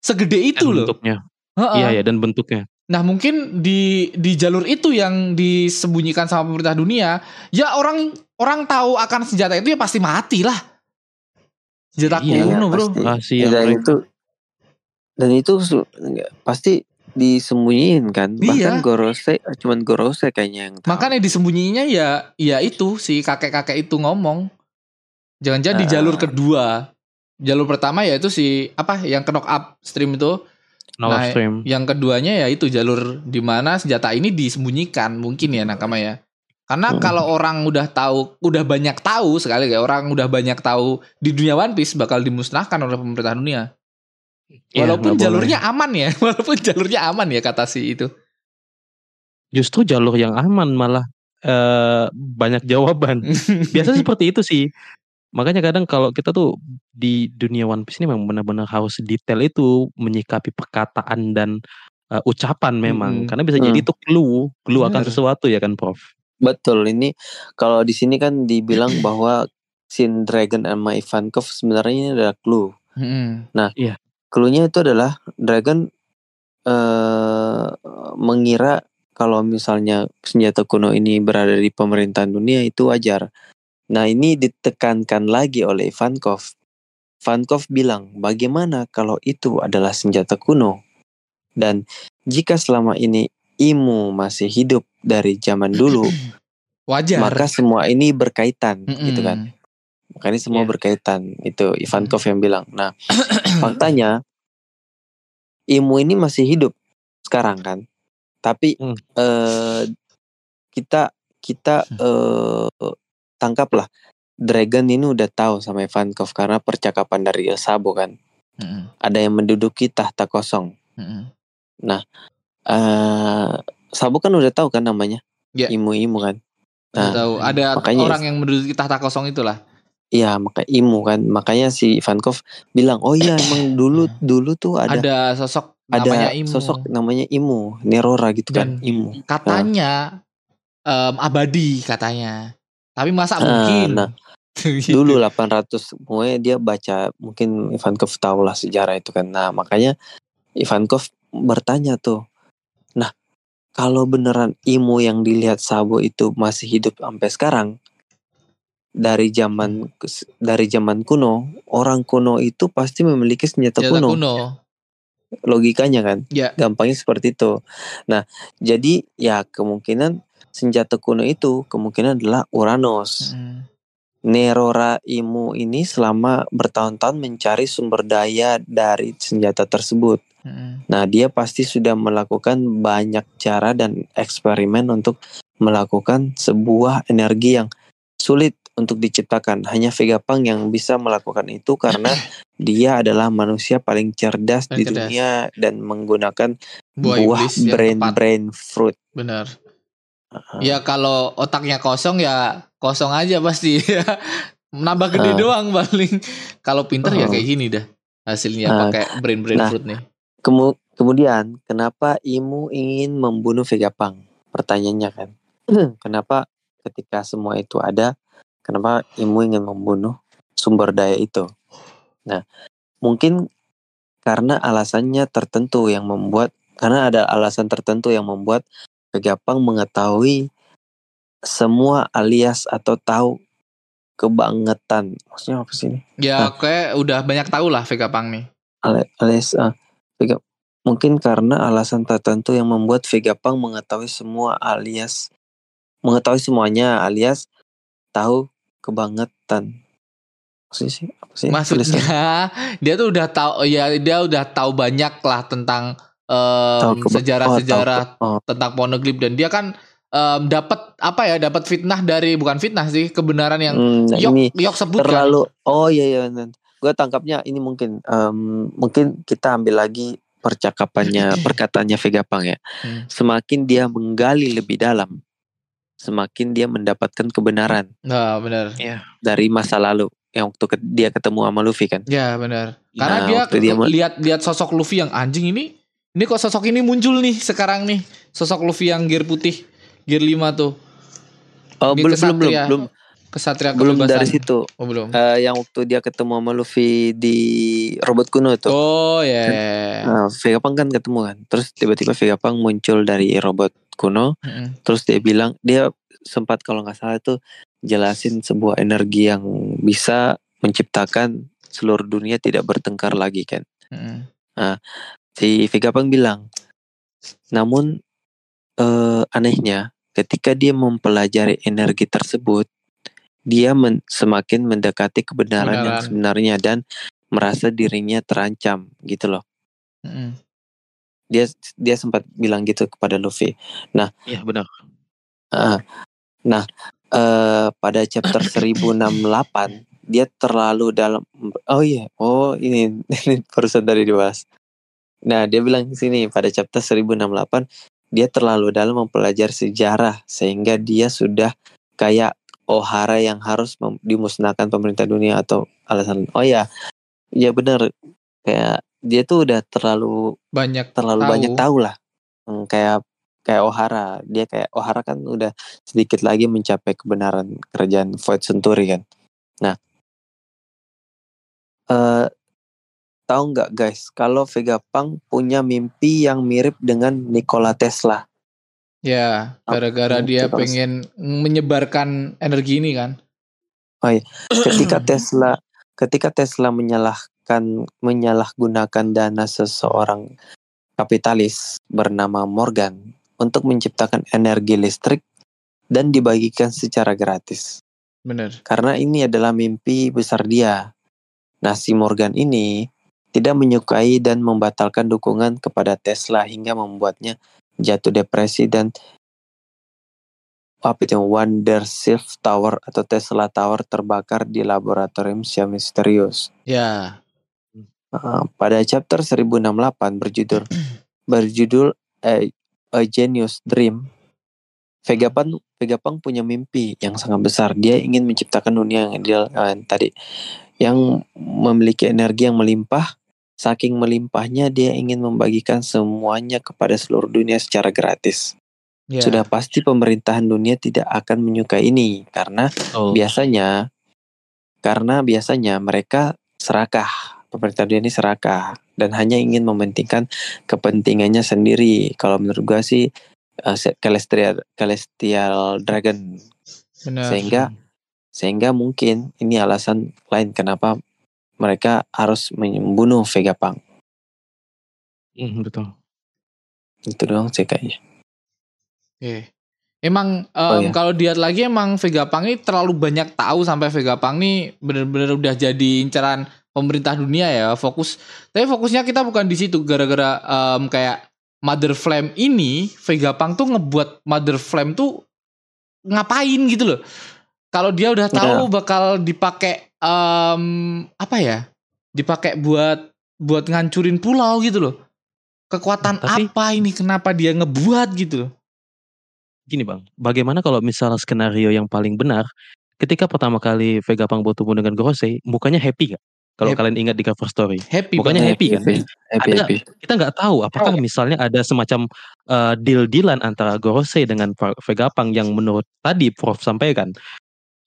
Segede itu Dan loh. bentuknya. Iya ya dan bentuknya. Nah mungkin di di jalur itu yang disembunyikan sama pemerintah dunia, ya orang orang tahu akan senjata itu ya pasti mati lah. Senjata Iya, kuno bro. pasti. Kasihan dan mereka. itu dan itu pasti disembunyiin kan. Bahkan Iya. Gorose cuman Gorose kayaknya yang tahu. Makanya disembunyinya ya ya itu si kakek-kakek itu ngomong. Jangan-jangan di Ah. jalur kedua. Jalur pertama ya itu si apa yang knock up stream itu. No Nah, upstream. Yang keduanya ya itu jalur di mana senjata ini disembunyikan mungkin ya nakama ya. Karena Hmm. kalau orang udah tahu, udah banyak tahu sekali kayak orang udah banyak tahu di dunia One Piece bakal dimusnahkan oleh pemerintah dunia. Iya, Walaupun nggak boleh. jalurnya aman ya, walaupun jalurnya aman ya kata si itu. justru jalur yang aman malah eh banyak jawaban. Biasanya seperti itu sih. Makanya kadang kalau kita tuh di dunia One Piece ini memang benar-benar harus detail itu menyikapi perkataan dan eh, ucapan memang Mm-mm. karena bisa jadi Hmm. itu clue, clue akan sesuatu ya kan Prof. Betul ini kalau di sini kan dibilang bahwa Sin Dragon sama Ivankov sebenarnya ini adalah clue. Mm-mm. Clue-nya itu adalah Dragon eh mengira kalau misalnya senjata kuno ini berada di pemerintahan dunia itu wajar. Nah, ini ditekankan lagi oleh Ivankov. Ivankov bilang, "Bagaimana kalau itu adalah senjata kuno?" Dan jika selama ini Imu masih hidup dari zaman dulu, Wajar. maka semua ini berkaitan Mm-mm. gitu kan. Makanya semua Iya. berkaitan. Itu Ivankov yang bilang. Nah, faktanya Imu ini masih hidup sekarang kan. Tapi Hmm. eh kita kita eh tangkaplah Dragon ini udah tahu sama Ivankov karena percakapan dari Sabo kan. Mm-mm. Ada yang menduduki tahta kosong. Mm-mm. eh Sabo kan udah tahu kan namanya. Iya. Imu-imu kan. Udah Nah, tahu ada makanya- orang yang menduduki tahta kosong itulah. Iya, maka Imu kan. Makanya si Ivankov bilang, "Oh iya, emang dulu dulu tuh ada Ada sosok ada namanya Imu. sosok namanya Imu, Nerora gitu kan, Dan Imu. katanya em, abadi katanya. Tapi masa Ah, mungkin? nah, Dulu 800 pokoknya dia baca mungkin Ivankov tahu lah sejarah itu kan. Nah, makanya Ivankov bertanya tuh. Nah, kalau beneran Imu yang dilihat Sabo itu masih hidup sampai sekarang dari zaman dari zaman kuno, orang kuno itu pasti memiliki senjata Senjata kuno. kuno. Logikanya kan. Ya. Gampangnya seperti itu. Nah, jadi ya kemungkinan senjata kuno itu kemungkinan adalah Uranus. Mm. Nerora Imu ini selama bertahun-tahun mencari sumber daya dari senjata tersebut. Mm-mm. Nah, dia pasti sudah melakukan banyak cara dan eksperimen untuk melakukan sebuah energi yang sulit untuk diciptakan. Hanya Vegapunk yang bisa melakukan itu karena dia adalah manusia paling cerdas Paling di cerdas. dunia dan menggunakan Buah, buah, brain brain fruit. Bener. Ya kalau otaknya kosong ya kosong aja pasti. Nambah gede Ah. doang paling. Kalau pinter ya Oh. kayak gini dah. Hasilnya Ah. pakai brain brain Nah. fruit nih. Kemu- kemudian, kenapa Imu ingin membunuh Vegapunk? Pertanyaannya kan. kenapa ketika semua itu ada, kenapa Imu ingin membunuh sumber daya itu? Nah, mungkin karena alasannya tertentu yang membuat karena ada alasan tertentu yang membuat Vegapunk mengetahui semua alias atau tahu kebangetan. Maksudnya apa sih ini? Ya Nah. kayak udah banyak tahu lah Vegapunk nih. Ale- alias ah, Vega mungkin karena alasan tertentu yang membuat Vegapunk mengetahui semua alias mengetahui semuanya alias tahu kebangetan maksudnya sih apa sih tulisan? Maksudnya dia tuh udah tahu ya dia udah tahu banyak lah tentang Keba- sejarah-sejarah oh, oh, tentang Poneglyph dan dia kan em, dapat apa ya dapat fitnah dari bukan fitnah sih kebenaran yang hmm, nah Yok ini Yok sebutkan. terlalu oh iya iya gue tangkapnya ini mungkin em, mungkin kita ambil lagi percakapannya perkataannya Vegapunk ya Hmm. semakin dia menggali lebih dalam semakin dia mendapatkan kebenaran Nah, benar. dari masa lalu yang waktu ke- dia ketemu sama Luffy kan Ya, benar. Karena Nah, dia, dia lihat lihat sosok Luffy yang anjing ini. Ini kok sosok ini muncul nih sekarang nih. Sosok Luffy yang gear putih, gear 5 tuh. oh belum belum belum kesatria. belum Kesatria belum kebebasan. dari situ Oh, belum. Eh, yang waktu dia ketemu sama Luffy di robot kuno tuh. Oh, ya. ya, ya. Nah, Vegapunk kan ketemu kan. Terus tiba-tiba Vegapunk muncul dari robot kuno. Mm-mm. Terus dia bilang dia sempat kalau nggak salah itu jelasin sebuah energi yang bisa menciptakan seluruh dunia tidak bertengkar lagi kan. Mm-mm. Si Vegapunk bilang, namun eh, anehnya ketika dia mempelajari energi tersebut, dia men- semakin mendekati kebenaran yang Kebenaran. sebenarnya dan merasa dirinya terancam gitu loh. Mm-mm. Dia dia sempat bilang gitu kepada Luffy. Iya benar. Ah, nah, eh, pada chapter 1068 dia terlalu dalam. Oh iya, oh ini, ini barusan tadi dibahas. Nah, dia bilang di sini pada chapter 1068 dia terlalu dalam mempelajari sejarah sehingga dia sudah kayak Ohara yang harus dimusnahkan pemerintah dunia atau alasan. Oh ya, ya benar kayak dia tuh udah terlalu Banyak terlalu Tahu. banyak tahu lah Hmm, kayak kayak Ohara dia kayak Ohara kan udah sedikit lagi mencapai kebenaran kerajaan Void Century kan nah eh tahu nggak guys kalau Vegapunk punya mimpi yang mirip dengan Nikola Tesla Ya, gara-gara itu dia pengen menyebarkan energi ini kan. ketika Tesla ketika Tesla menyalahkan menyalahgunakan dana seseorang kapitalis bernama Morgan untuk menciptakan energi listrik dan dibagikan secara gratis Bener. karena ini adalah mimpi besar dia. Nah, si Morgan ini tidak menyukai dan membatalkan dukungan kepada Tesla hingga membuatnya jatuh depresi dan apa itu Wondership Tower atau Tesla Tower terbakar di laboratorium yang misterius. Ya. Uh, pada chapter 1068 berjudul berjudul eh, A Genius Dream, Vegapunk Vegapunk punya mimpi yang sangat besar. Dia ingin menciptakan dunia yang ideal eh, tadi yang memiliki energi yang melimpah. Saking melimpahnya dia ingin membagikan semuanya kepada seluruh dunia secara gratis. Ya. Sudah pasti pemerintahan dunia tidak akan menyukai ini karena Oh, biasanya karena biasanya mereka serakah pemerintah dunia ini serakah dan hanya ingin mementingkan kepentingannya sendiri kalau menurut gua sih uh, se- celestial celestial dragon Bener. sehingga sehingga mungkin ini alasan lain kenapa mereka harus membunuh Vegapunk hmm, betul. itu doang sih kayaknya Oke. Emang Oh, em, iya. kalau lihat lagi emang Vegapunk ini terlalu banyak tahu sampai Vegapunk nih bener-bener udah jadi incaran pemerintah dunia ya fokus. Tapi fokusnya kita bukan di situ gara-gara em, kayak Mother Flame ini Vegapunk tuh ngebuat Mother Flame tuh ngapain gitu loh. Kalau dia udah tahu bakal dipakai em, apa ya? Dipakai buat buat ngancurin pulau gitu loh. Kekuatan Tapi- apa ini? Kenapa dia ngebuat gitu loh? Gini bang, bagaimana kalau misalnya skenario yang paling benar, ketika pertama kali Vegapunk bertemu dengan Gorosei, mukanya happy gak? Kalau Happy. kalian ingat di cover story, Happy Bukannya banget. happy kan? Happy, happy, Ada- happy. kita nggak tahu apakah misalnya ada semacam uh, deal-dealan antara Gorosei dengan Ve- Vegapunk yang menurut tadi Prof sampaikan,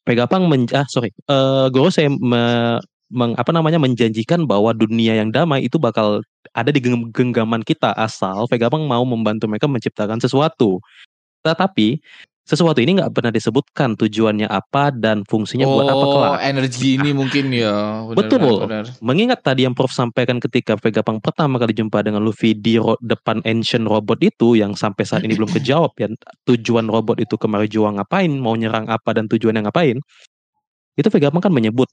Vegapunk men ah sorry, uh, Gorosei me- meng- apa namanya menjanjikan bahwa dunia yang damai itu bakal ada di geng- genggaman kita asal Vegapunk mau membantu mereka menciptakan sesuatu. Tetapi sesuatu ini nggak pernah disebutkan tujuannya apa dan fungsinya buat apa kelak. Oh, energi ini mungkin ya. Benar, Betul. benar, benar. Mengingat tadi yang Prof sampaikan ketika Vegapunk pertama kali jumpa dengan Luffy di ro- depan ancient robot itu yang sampai saat ini belum kejawab ya tujuan robot itu ke Marijoa ngapain, mau nyerang apa dan tujuannya ngapain. Itu Vegapunk kan menyebut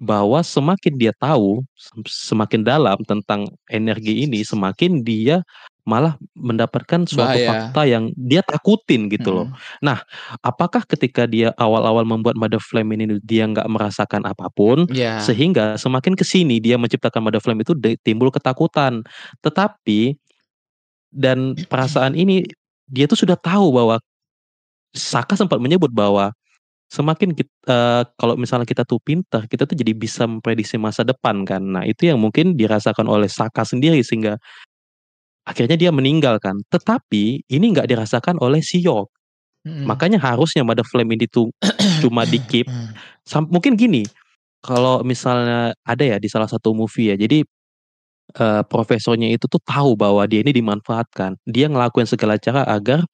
bahwa semakin dia tahu sem- semakin dalam tentang energi ini, semakin dia malah mendapatkan suatu Bahaya. fakta yang dia takutin gitu loh. Mm. Apakah ketika dia awal-awal membuat Mother Flame ini dia nggak merasakan apa pun, Ya. sehingga semakin ke sini dia menciptakan Mother Flame itu timbul ketakutan. Tetapi dan perasaan ini dia tuh sudah tahu bahwa Saka sempat menyebut bahwa semakin kita, eh, kalau misalnya kita tuh pintar, kita tuh jadi bisa memprediksi masa depan kan. Nah, itu yang mungkin dirasakan oleh Saka sendiri sehingga akhirnya dia meninggal kan. Tetapi ini nggak dirasakan oleh si York. Mm. Makanya harusnya Mother Flame ini tuh cuma di keep Mm. Sam- mungkin gini kalau misalnya ada ya di salah satu movie ya jadi eh, profesornya itu tuh tahu bahwa dia ini dimanfaatkan dia ngelakuin segala cara agar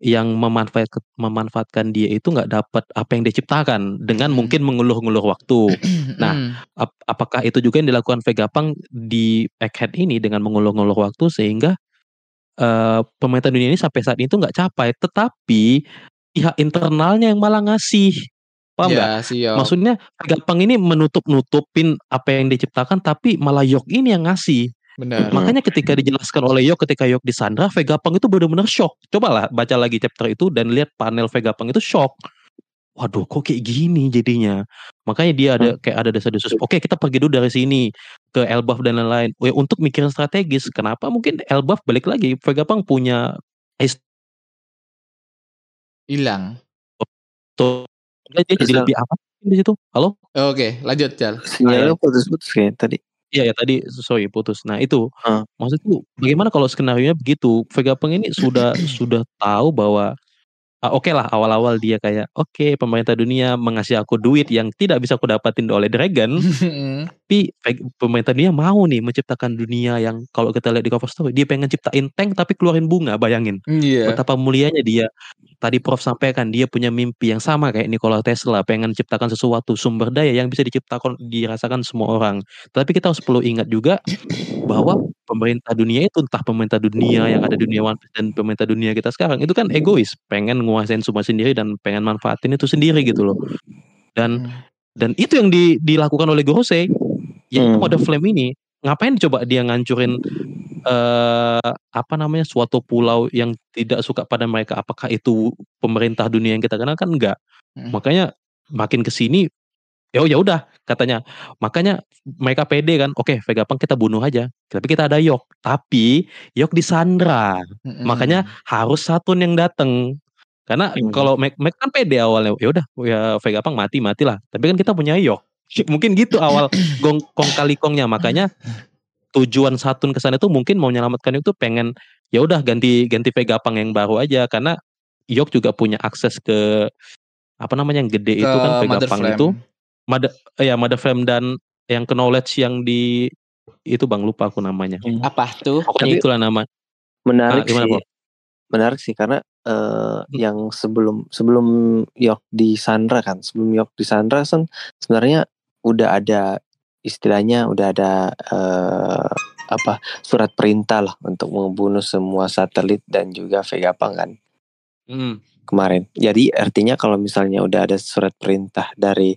yang memanfaatkan memanfaatkan dia itu nggak dapat apa yang dia ciptakan dengan mungkin mengulur-ngulur waktu Nah. Ap- apakah itu juga yang dilakukan Vegapunk di Egghead ini dengan mengulur-ngulur waktu sehingga eh pemerintah dunia ini sampai saat itu nggak capai tetapi pihak internalnya yang malah ngasih paham ya, siap. Maksudnya Vegapunk ini menutup-nutupin apa yang diciptakan tapi malah Yok ini yang ngasih. Benar. Makanya ketika dijelaskan oleh Yok ketika Yok disandra Vegapunk itu benar-benar shock. Cobalah baca lagi chapter itu dan lihat panel Vegapunk itu shock. Waduh kok kayak gini jadinya. Makanya dia ada kayak ada desa-desus. Oke kita pergi dulu dari sini ke Elbaf dan lain-lain. Oh, ya, untuk mikirin strategis. Kenapa mungkin Elbaf balik lagi. Vegapunk punya Hilang. tuh dia jadi lebih apa di situ? Halo? Oke, lanjut Jal. Sinyalnya putus-putus kayak tadi. Iya ya tadi sorry putus. Nah itu Ah. maksudku bagaimana kalau skenario nya begitu? Vegapunk ini sudah sudah tahu bahwa ah, oke lah awal-awal dia kayak oke pemerintah dunia mengasih aku duit yang tidak bisa aku dapatin oleh dragon, tapi pemerintah dunia mau nih menciptakan dunia yang kalau kita lihat di cover story dia pengen ciptain tank tapi keluarin bunga bayangin Iya. betapa mulianya dia. Tadi Prof sampaikan dia punya mimpi yang sama kayak Nikola Tesla pengen ciptakan sesuatu sumber daya yang bisa diciptakan dirasakan semua orang. Tapi kita harus perlu ingat juga bahwa pemerintah dunia itu entah pemerintah dunia yang ada dunia One Piece dan pemerintah dunia kita sekarang itu kan egois, pengen nguasain semua sendiri dan pengen manfaatin itu sendiri gitu loh. Dan Hmm. dan itu yang di- dilakukan oleh Gorosei yaitu Hmm. mode flame ini ngapain coba dia ngancurin eh apa namanya suatu pulau yang tidak suka pada mereka? Apakah itu pemerintah dunia yang kita kenal? Kan enggak. Hmm. makanya makin ke sini ya ya udah katanya. Makanya mereka pede kan oke Vegapunk kita bunuh aja. Tapi kita ada Yok. Tapi Yok disandra. Mm-mm. makanya harus Satun yang datang karena Hmm. kalau Mac, Mac kan pede awalnya. Ya udah ya Vegapunk mati matilah tapi kan kita punya Yok mungkin gitu awal gong kong kali kongnya makanya tujuan Satun ke sana itu mungkin mau menyelamatkan itu pengen ya udah ganti ganti Vegapunk yang baru aja karena Yok juga punya akses ke apa namanya yang gede Ke itu kan Vegapunk Flame. itu Mother ya Mother Flame dan yang ke knowledge yang di itu bang lupa aku namanya apa tuh? pokoknya Tapi- itulah nama Menarik Ah, gimana, sih. Menarik sih karena eh, yang sebelum sebelum Yok di Sandra kan, sebelum Yok di Sandra kan sebenarnya udah ada istilahnya udah ada eh, apa surat perintah lah untuk membunuh semua satelit dan juga Vegapunk kan. Hmm. kemarin. Jadi artinya kalau misalnya udah ada surat perintah dari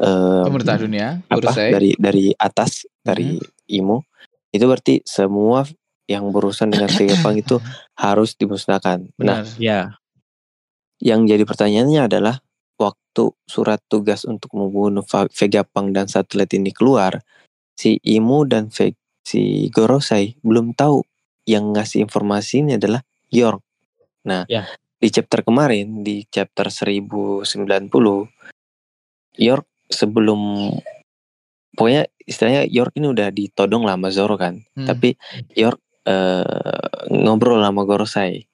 eh, Pemerintah dunia, apa dari dari atas dari IMO itu berarti semua yang berurusan dengan Vegapunk itu harus dimusnahkan. Nah, Benar. Ya. yang jadi pertanyaannya adalah waktu surat tugas untuk membunuh Va- Vegapunk dan satelit ini keluar, si Imo dan Ve- si Gorosei belum tahu yang ngasih informasi ini adalah York. Nah, Ya. di chapter kemarin di chapter 1090 York sebelum pokoknya istilahnya York ini udah ditodong lah sama Zoro kan. Hmm. Tapi York eh, ngobrol sama Gorosei.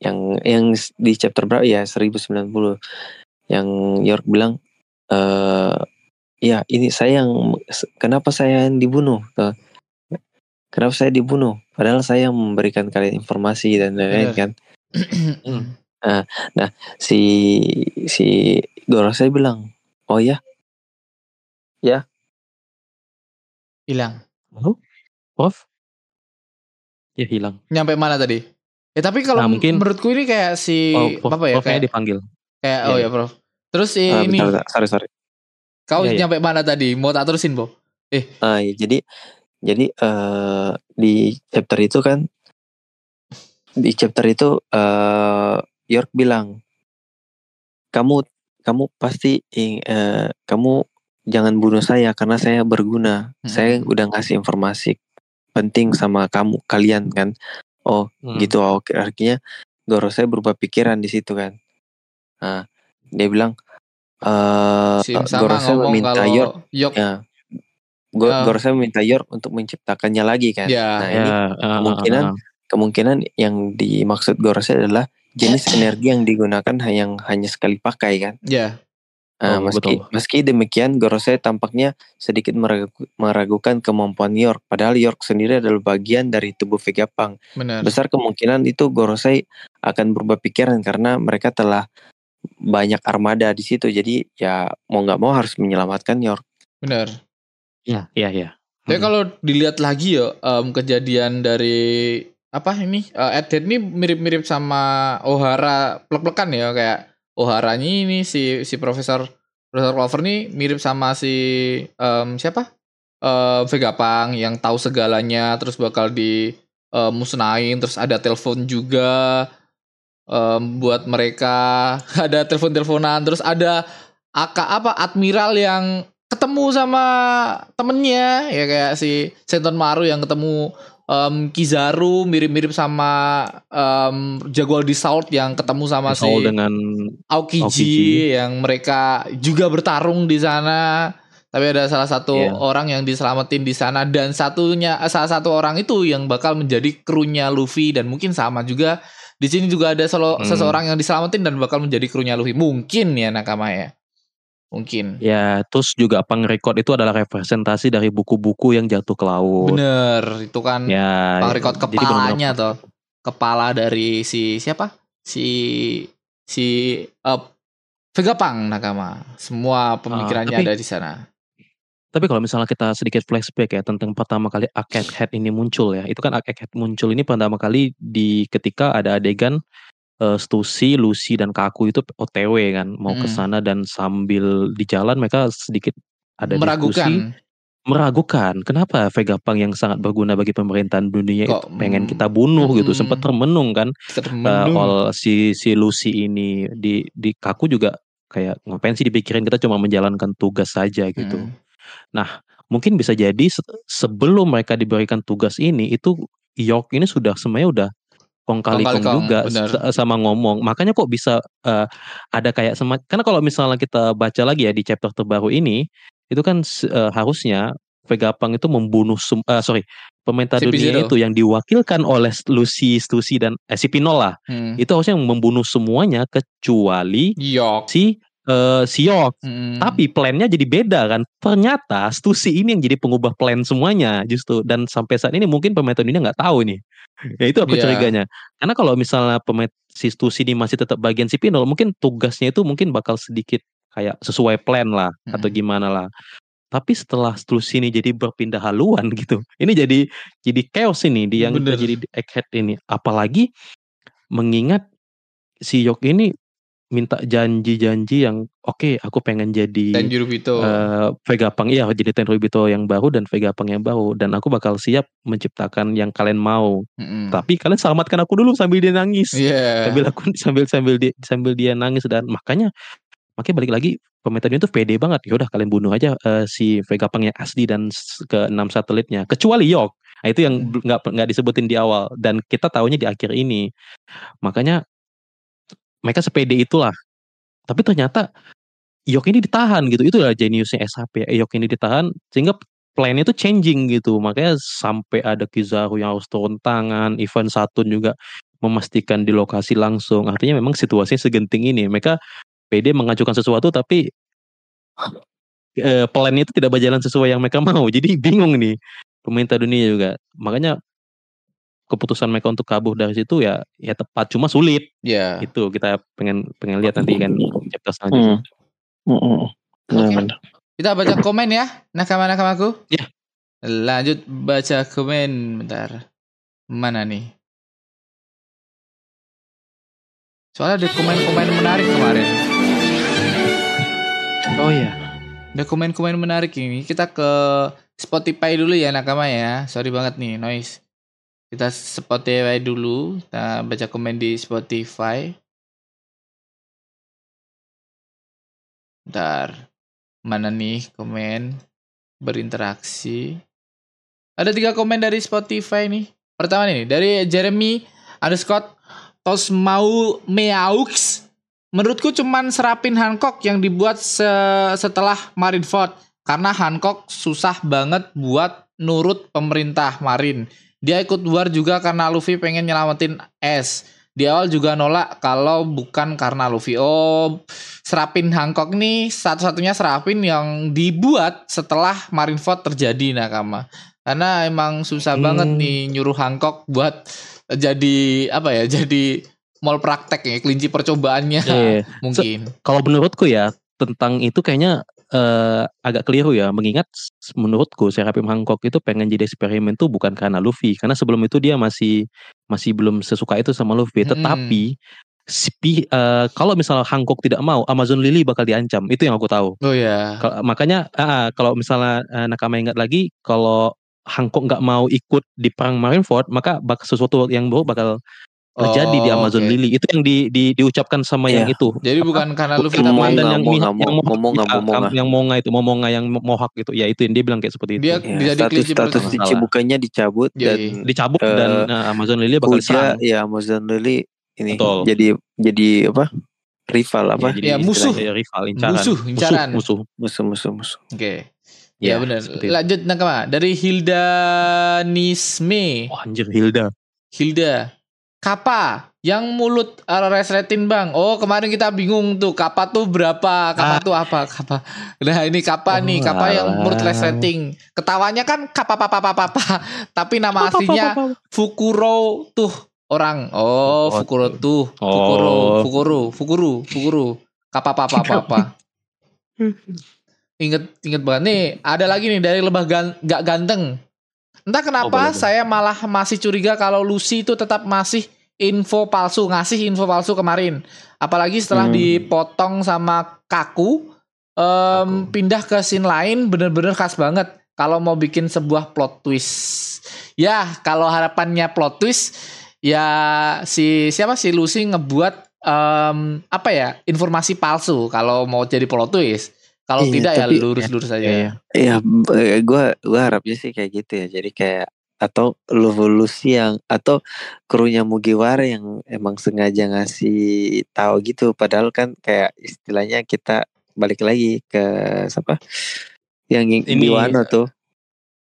Yang yang di chapter berapa ya 1090 yang York bilang eh ya ini saya yang kenapa saya yang dibunuh kenapa saya dibunuh padahal saya yang memberikan kalian informasi dan lain-lain Benar. kan Hmm. si si Gorosei bilang oh ya Hilang. Lalu, Prof? Ya hilang. Nyampe mana tadi? Ya tapi kalau Nah, mungkin- menurutku ini kayak si Oh, Prof, apa ya Profnya kayak, dipanggil. kayak Iya, oh iya. ya Prof. Terus ah, ini bentar, bentar. sorry sorry kau iya. nyampe mana tadi? Mau tak terusin, Bo? Ah, iya, jadi jadi eh di chapter itu kan di chapter itu eh York bilang kamu kamu pasti eh, kamu jangan bunuh saya karena saya berguna. Hmm. Saya udah ngasih informasi penting sama kamu kalian kan. Oh, Hmm. gitu oke artinya Gorosei berubah pikiran di situ kan. Nah, dia bilang eh Si sama Gorosei meminta kalau York Yok ya Go- Ya. Gorosei meminta York untuk menciptakannya lagi kan. Ya. Nah, Ya, ini ah, ah, kemungkinan ah, ah. kemungkinan yang dimaksud Gorosei adalah jenis energi yang digunakan yang hanya sekali pakai kan. ya. Nah, Oh, meski betul. meski demikian Gorosei tampaknya sedikit meragu- meragukan kemampuan York padahal York sendiri adalah bagian dari tubuh Vegapunk. Benar. Besar kemungkinan itu Gorosei akan berubah pikiran karena mereka telah banyak armada di situ. Jadi ya mau nggak mau harus menyelamatkan York. Benar. Ya, ya, ya. Tapi Hmm. kalau dilihat lagi ya em, kejadian dari apa ini eh, Ed Head ini mirip-mirip sama O'Hara plek-plekan ya kayak O'Haranya ini si si Profesor Profesor Clover nih mirip sama si em, siapa eh Vegapunk yang tahu segalanya terus bakal di eh, musnahin terus ada telepon juga em, buat mereka ada telepon-teleponan terus ada aka apa admiral yang ketemu sama temennya ya kayak si Senton Maru yang ketemu em, Kizaru mirip-mirip sama em, Jaguar di South yang ketemu sama si Soal dengan Aokiji, Aokiji. yang mereka juga bertarung di sana tapi ada salah satu Iya. orang yang diselamatin di sana dan satunya salah satu orang itu yang bakal menjadi krunya Luffy dan mungkin sama juga di sini juga ada selo- Hmm. seseorang yang diselamatin dan bakal menjadi krunya Luffy. Mungkin ya nakama ya. Mungkin. Ya terus juga pang record itu adalah representasi dari buku-buku yang jatuh ke laut. bener itu kan Ya. Jadi kepalanya benar-benar- tuh kepala dari si siapa? Si si uh, Vegapunk nakama. Semua pemikirannya tapi- ada di sana Tapi kalau misalnya kita sedikit flashback ya tentang pertama kali Arcade Head ini muncul ya, itu kan Arcade Head muncul ini pertama kali di ketika ada adegan eh, Stussy, Lucy dan Kaku itu OTW kan mau ke Mm. sana dan sambil di jalan mereka sedikit ada diskusi. Meragukan. Meragukan. Kenapa Vegapunk yang sangat berguna bagi pemerintahan dunia Kok, itu pengen mm, kita bunuh gitu mm. sempat termenung kan? Eh, termenung. all si si Lucy ini di di Kaku juga kayak ngapain sih dipikirin? Kita cuma menjalankan tugas saja gitu. Hmm. Mungkin bisa jadi se- sebelum mereka diberikan tugas ini itu York ini sudah semuanya udah kong kali kong Kong-kali-kong, juga benar. sa- sama ngomong makanya kok bisa eh, ada kayak sema karena kalau misalnya kita baca lagi ya di chapter terbaru ini itu kan eh, harusnya Vegapunk itu membunuh sem- eh, sorry pemerintah Si dunia Pizarro. itu yang diwakilkan oleh Lucy, Stussy dan eh, si Pinol lah Hmm. itu harusnya membunuh semuanya kecuali Yok si eh, si York Hmm. tapi plannya jadi beda kan. Ternyata Stussy ini yang jadi pengubah plan semuanya justru dan sampai saat ini mungkin pemain ini nggak tahu nih. Ya itu aku Iya. curiganya. Karena kalau misalnya pemain si Stussy ini masih tetap bagian si Pinol, mungkin tugasnya itu mungkin bakal sedikit kayak sesuai plan lah atau Mm. gimana lah. Tapi setelah Stussy ini jadi berpindah haluan gitu. Ini jadi jadi chaos ini di yang Bener. terjadi di Egghead ini. Apalagi mengingat si Yok ini minta janji-janji yang oke aku pengen jadi Dan Jurubito. eh Vegapunk iya jadi Tenryubito yang baru dan Vegapunk yang baru dan aku bakal siap menciptakan yang kalian mau. Mm-mm. Tapi kalian selamatkan aku dulu sambil dia nangis. Iya. Sambil aku sambil sambil dia sambil dia nangis dan makanya makanya balik lagi pemerintah itu pede banget. Ya udah kalian bunuh aja eh, si Vegapunk yang asli dan ke enam satelitnya kecuali Yok. Nah, itu yang bel- nggak nggak disebutin di awal dan kita tahunya di akhir ini. Makanya mereka sepede itulah. Tapi ternyata Yok ini ditahan gitu. Itu adalah jeniusnya SHP. Yok ini ditahan sehingga plan itu changing gitu. Makanya sampai ada Kizaru yang harus turun tangan, Ivan Satun juga memastikan di lokasi langsung. Artinya memang situasinya segenting ini. Mereka PD mengajukan sesuatu tapi eh, plan itu tidak berjalan sesuai yang mereka mau. Jadi bingung nih pemerintah dunia juga. Makanya keputusan mereka untuk kabur dari situ ya ya tepat cuma sulit Iya. itu kita pengen pengen lihat nanti kan chapter selanjutnya. Hmm. Benar-benar. Kita baca komen ya, nakama-nakamaku. Ya. Lanjut baca komen bentar. Mana nih? Soalnya ada komen-komen menarik kemarin. Oh iya. Ada komen-komen menarik ini. Kita ke Spotify dulu ya nakama ya. Sorry banget nih noise. Kita Spotify dulu. Kita baca komen di Spotify. Bentar. Mana nih komen berinteraksi. Ada tiga komen dari Spotify nih. Pertama nih dari Jeremy underscore Tosmau Meaux. Menurutku cuman serapin Hancock yang dibuat se- setelah Marineford. Karena Hancock susah banget buat nurut pemerintah Marin. Dia ikut war juga karena Luffy pengen nyelamatin S. Di awal juga nolak kalau bukan karena Luffy. Oh, serapin Hancock nih satu-satunya serapin yang dibuat setelah Marineford terjadi nakama. Karena emang susah Hmm. banget nih nyuruh Hancock buat jadi apa ya? Jadi mall praktek ya, kelinci percobaannya Iya. mungkin. Kalau menurutku ya tentang itu kayaknya eh, agak keliru ya. Mengingat menurutku Serapim Hancock itu pengen jadi eksperimen tuh bukan karena Luffy, karena sebelum itu dia masih masih belum sesuka itu sama Luffy. Mm-mm. Tetapi si pi- eh, kalau misalnya Hancock tidak mau, Amazon Lily bakal diancam. Itu yang aku tahu. Oh ya. Kal- makanya ah, kalau misalnya eh, Nakama ingat lagi kalau Hancock nggak mau ikut di perang Marineford maka bak sesuatu yang buruk bakal terjadi di Oh, Amazon oke. Lily itu yang di, di- diucapkan sama yang Iya. itu Jadi bukan karena tapi Momonga, dan yang Mihawk- yang ya, Momonga. yang Monga itu Momonga yang Mohawk gitu ya itu yang dia bilang kayak seperti itu dia Ya, jadi status kelinci status percoba. di- Cibukannya dicabut Iya, dan iya. dicabut Eh, dan eh, Amazon Lily bakal Puja diserang ya Amazon Lily ini Betul. jadi jadi apa rival apa Ya, jadi Ya, musuh. istilahnya rival incaran Musuh, incaran. musuh, musuh. musuh musuh musuh Oke. Ya, Ya, benar. seperti itu. Lanjut nakama dari Hilda Nisme. Wah, anjir Hilda Hilda. Kapa yang mulut uh, resletin bang. Oh kemarin kita bingung tuh kapa tuh berapa? Kapa Ah. tuh apa? Kapa. Nah ini kapa Oh, nih kapa yang mulut resleting. Ketawanya kan kapa papa papa papa. Tapi nama aslinya Fukuro tuh orang. Oh, Oh, Fukuro tuh. Oh. Fukuro, Fukuro, Fukuru, Fukuru. Kapa papa papa. Ingat inget banget nih. Ada lagi nih dari lebah gan, gak ganteng. Entah kenapa Oh, boleh, boleh. saya malah masih curiga kalau Lucy itu tetap masih info palsu, ngasih info palsu kemarin. Apalagi setelah Hmm. dipotong sama Kaku, em, Kaku. pindah ke scene lain bener-bener khas banget. Kalau mau bikin sebuah plot twist. Ya, kalau harapannya plot twist, ya si siapa si Lucy ngebuat em, apa ya informasi palsu kalau mau jadi plot twist. Kalau Iya, tidak tapi- ya lurus-lurus aja. Iya, Iya, b- gua gua harapnya sih kayak gitu ya. Jadi kayak atau Lucy yang atau krunya Mugiwara yang emang sengaja ngasih tahu gitu padahal kan kayak istilahnya kita balik lagi ke siapa yang Ini- di Wano tuh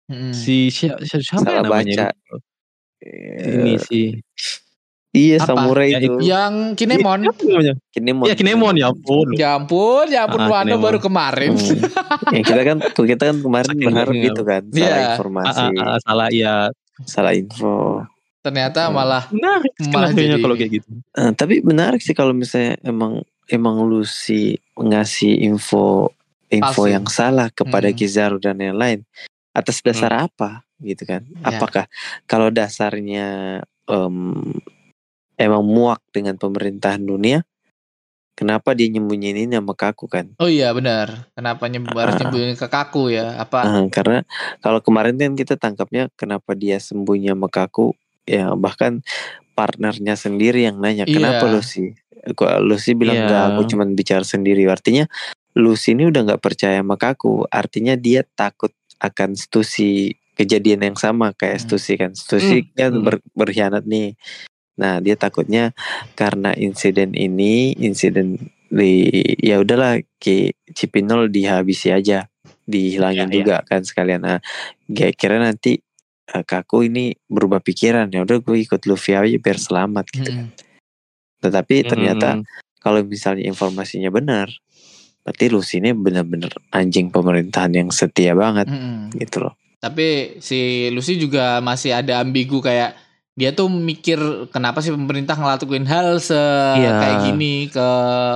Mm. si siapa, siapa Salah namanya baca. ini Eh, si iya Apa? samurai Ya, itu Yang Kinemon. Namanya? Kinemon Ya Kinemon ya ampun. Ya ampun, ya ampun Ah, Wano baru kemarin. Hmm. ya kita kan kita kan kemarin berharap gitu kan salah Iya. informasi Ah, ah, ah, salah ya salah info Ternyata Hmm. malah menarik Malah jadi- kalau kayak gitu. Eh, tapi menarik sih kalau misalnya emang emang Lucy ngasih info info Palsu. yang salah kepada Hmm. Kizaru dan yang lain atas dasar apa gitu kan? Ya. Apakah kalau dasarnya em, emang muak dengan pemerintahan dunia, kenapa dia nyembunyiin ini sama Kaku kan? Oh iya benar. Kenapa nyem- harus Ah. nyembunyiin ke kaku ya? Apa? Ah, karena kalau kemarin kan kita tangkapnya kenapa dia sembunyi sama Kaku, ya bahkan partnernya sendiri yang nanya Iya. kenapa Lucy? Kok Lucy bilang Iya. enggak, aku cuman bicara sendiri. Artinya Lucy ini udah nggak percaya sama Kaku. Artinya dia takut akan Stussy kejadian yang sama kayak Hmm. Stussy kan. Stussy Hmm, kan hmm. ber- berkhianat nih. Nah dia takutnya karena insiden ini, insiden di ya udahlah Ki Cipinol dihabisi aja, dihilangin iya. juga kan sekalian. Nah, gue kira nanti eh, Kaku ini berubah pikiran ya udah gue ikut Luffy aja biar selamat gitu. Mm-mm. Tetapi ternyata Mm, kalau misalnya informasinya benar, berarti Lucy ini benar-benar anjing pemerintahan yang setia banget Mm-mm. gitu loh. Tapi si Lucy juga masih ada ambigu kayak dia tuh mikir kenapa sih pemerintah ngelakuin hal se Iya. kayak gini ke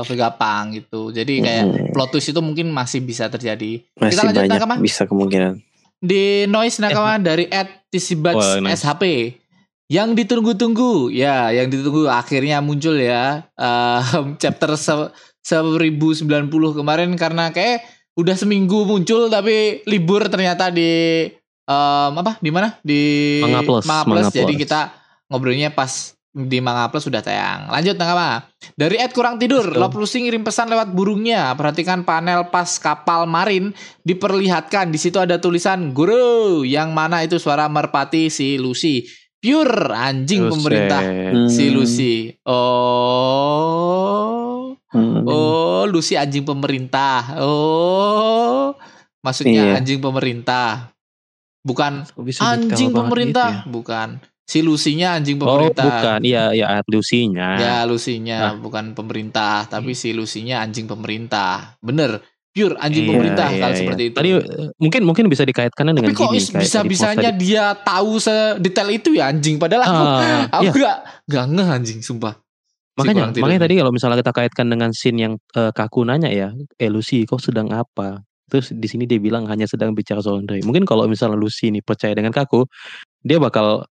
Vegapunk gitu. Jadi kayak Mm-mm. plot twist itu mungkin masih bisa terjadi. masih lanjut, banyak Nakama. bisa kemungkinan. Di noise nakama dari Ed Tisibats Wah, nice. SHP yang ditunggu-tunggu ya yang ditunggu akhirnya muncul ya eh, chapter se 1090 kemarin karena kayak udah seminggu muncul tapi libur ternyata di em, apa? Di mana? Di Manga Plus, Manga Manga Plus. jadi Plus. kita ngobrolnya pas di Manga Plus sudah tayang. Lanjut nakama dari Ed kurang tidur. Lop Lucy ngirim pesan lewat burungnya. Perhatikan panel pas kapal marin diperlihatkan. Di situ ada tulisan guru yang mana itu suara merpati si Lucy? Pure anjing Buset. pemerintah si Lucy. Oh. Hmm. oh Lucy anjing pemerintah. Oh. Maksudnya Iya. anjing pemerintah bukan Kok anjing banget pemerintah gitu ya? bukan si Lucy-nya anjing Oh pemerintah bukan, iya iya Lucy-nya. ya Lucy-nya Nah. bukan pemerintah tapi si Lucy-nya anjing pemerintah bener pure anjing Iya, pemerintah iya, kalau iya. seperti itu Tadi eh, mungkin mungkin bisa dikaitkan dengan Tapi kok bisa-bisanya tadi dia tahu sedetail itu ya anjing padahal aku. Ah, aku iya. gak gak ngeh anjing sumpah. Makanya makanya tadi kalau misalnya kita kaitkan dengan scene yang eh, Kaku nanya ya, eh Lucy kau sedang apa? Terus di sini dia bilang hanya sedang bicara soal Andre. Mungkin kalau misalnya Lucy ini percaya dengan Kaku, dia bakal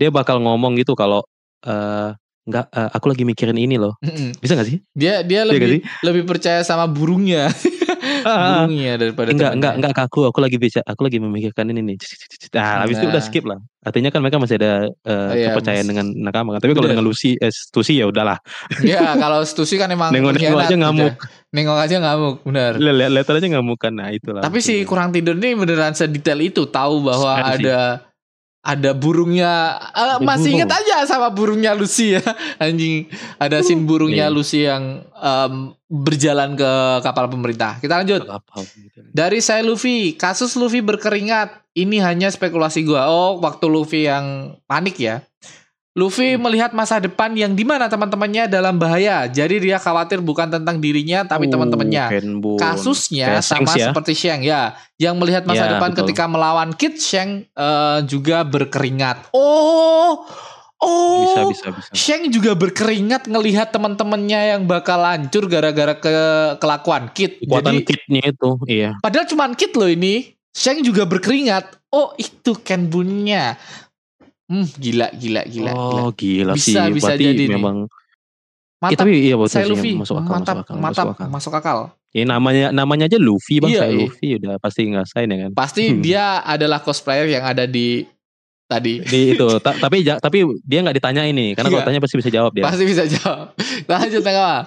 dia bakal ngomong gitu kalau eh nggak eh, aku lagi mikirin ini loh. Mm-mm. Bisa gak sih? Dia dia Iya lebih sih? lebih percaya sama burungnya. Ah, burungnya daripada enggak enggak enggak Kaku, aku lagi bicara aku lagi memikirkan ini nih. Nah, habis itu udah Nah. skip lah. Artinya kan mereka masih ada eh, Oh, iya, kepercayaan mas- dengan nakama. Tapi kalau Bener. dengan Lucy, eh, Stussy ya udahlah. Ya kalau Stussy kan emang Nengok-nengok aja udah. ngamuk. Nengok aja ngamuk, benar. Lihat lihat aja ngamukan. Nah, itulah. Tapi si maksudnya. kurang tidur ini beneran sedetail itu tahu bahwa ada ada burungnya Ada masih burung. inget aja sama burungnya Lucy ya. Anjing ada scene burungnya Iya. Lucy yang em, berjalan ke kapal pemerintah. Kita lanjut. Dari saya Luffy. Kasus Luffy berkeringat. Ini hanya spekulasi gua. Oh waktu Luffy yang panik ya Luffy Hmm. melihat masa depan yang di mana teman-temannya dalam bahaya jadi dia khawatir bukan tentang dirinya tapi Oh, teman-temannya. Kasusnya Kayak sama ya. seperti Shang ya, yang melihat masa Ya, depan betul. ketika melawan Kid Shang eh, juga berkeringat. Oh, oh, Bisa bisa bisa. Shang juga berkeringat ngelihat teman-temannya yang bakal hancur gara-gara ke kelakuan Kid. Kekuatan Jadi kitnya itu, iya. padahal cuman Kid loh ini. Shang juga berkeringat. Oh, itu Kenbunnya. Hmm, gila, gila, gila, gila. oh gila Bisa, sih. bisa Berarti jadi nih. memang. Eh, Mantap. tapi iya betul saya Luffy, masuk akal, mantap, masuk akal, mantap, masuk akal. masuk akal. Ya namanya namanya aja Luffy bang, Iya, saya iya. Luffy udah pasti ngerasain ya kan. Pasti Hmm. dia adalah cosplayer yang ada di tadi. Di itu, ta- tapi ja- tapi dia nggak ditanya ini, karena kalau Iya. tanya pasti bisa jawab dia. Pasti bisa jawab. Lanjut Nakama.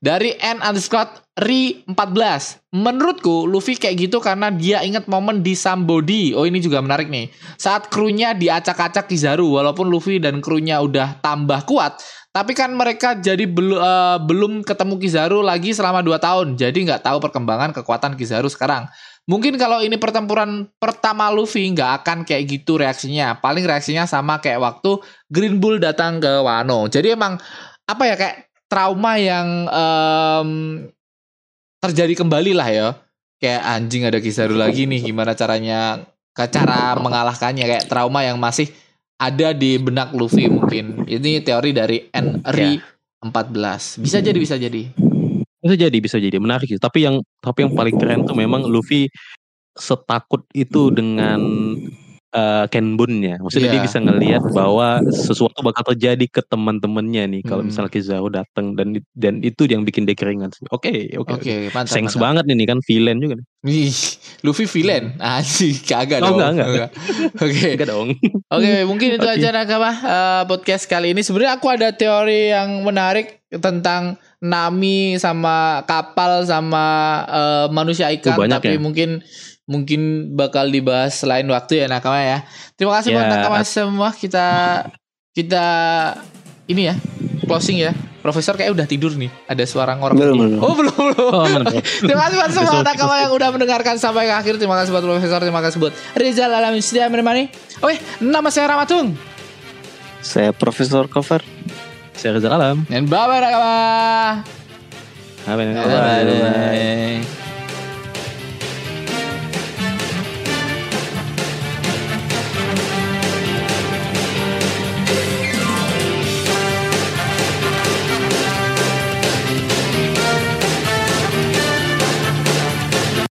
Dari N underscore Ri 14 Menurutku Luffy kayak gitu karena dia ingat momen di Sambodi. Oh ini juga menarik nih. Saat krunya diacak-acak Kizaru Walaupun Luffy dan krunya udah tambah kuat Tapi kan mereka jadi belu- eh, belum ketemu Kizaru lagi selama 2 tahun. Jadi nggak tahu perkembangan kekuatan Kizaru sekarang. Mungkin kalau ini pertempuran pertama Luffy nggak akan kayak gitu reaksinya. Paling reaksinya sama kayak waktu Green Bull datang ke Wano. Jadi emang apa ya kayak trauma yang em, terjadi kembali lah ya. Kayak anjing ada Kizaru lagi nih gimana caranya ke cara mengalahkannya kayak trauma yang masih ada di benak Luffy mungkin. Ini teori dari Henry 14. Bisa jadi bisa jadi. Bisa jadi, bisa jadi menarik sih. Tapi yang tapi yang paling keren tuh memang Luffy setakut itu dengan eh Kenbunnya. Maksudnya dia Iya. bisa ngelihat bahwa sesuatu bakal terjadi ke teman-temannya nih kalau Hmm. misalnya Kizaru datang dan dan itu yang bikin dia keringat sih. Oke, oke. Oke, mantap. Sengs mantap. banget ini kan villain juga. nih. Ih, Luffy villain. Anjing, kagak Oh, dong. enggak, enggak. Oke. Enggak dong. Oke, mungkin itu Oke. aja nakama eh, podcast kali ini. Sebenarnya aku ada teori yang menarik tentang Nami sama kapal sama eh, manusia ikan, Oh, tapi ya? mungkin mungkin bakal dibahas selain waktu ya nakama ya. Terima kasih buat Ya. nakama semua. Kita kita ini ya closing ya. Profesor kayak udah tidur nih. Ada suara ngorok. Belum, belum. Oh belum belum. Oh. Terima kasih buat semua nakama yang udah mendengarkan sampai ke akhir. Terima kasih buat Profesor. Terima kasih buat Rizal Alamin setia menemani. Oke, nama saya Ramatung. Saya Profesor Cover. Saya Rizal Alam. Dan bye bye nakama. Bye-bye. Bye bye.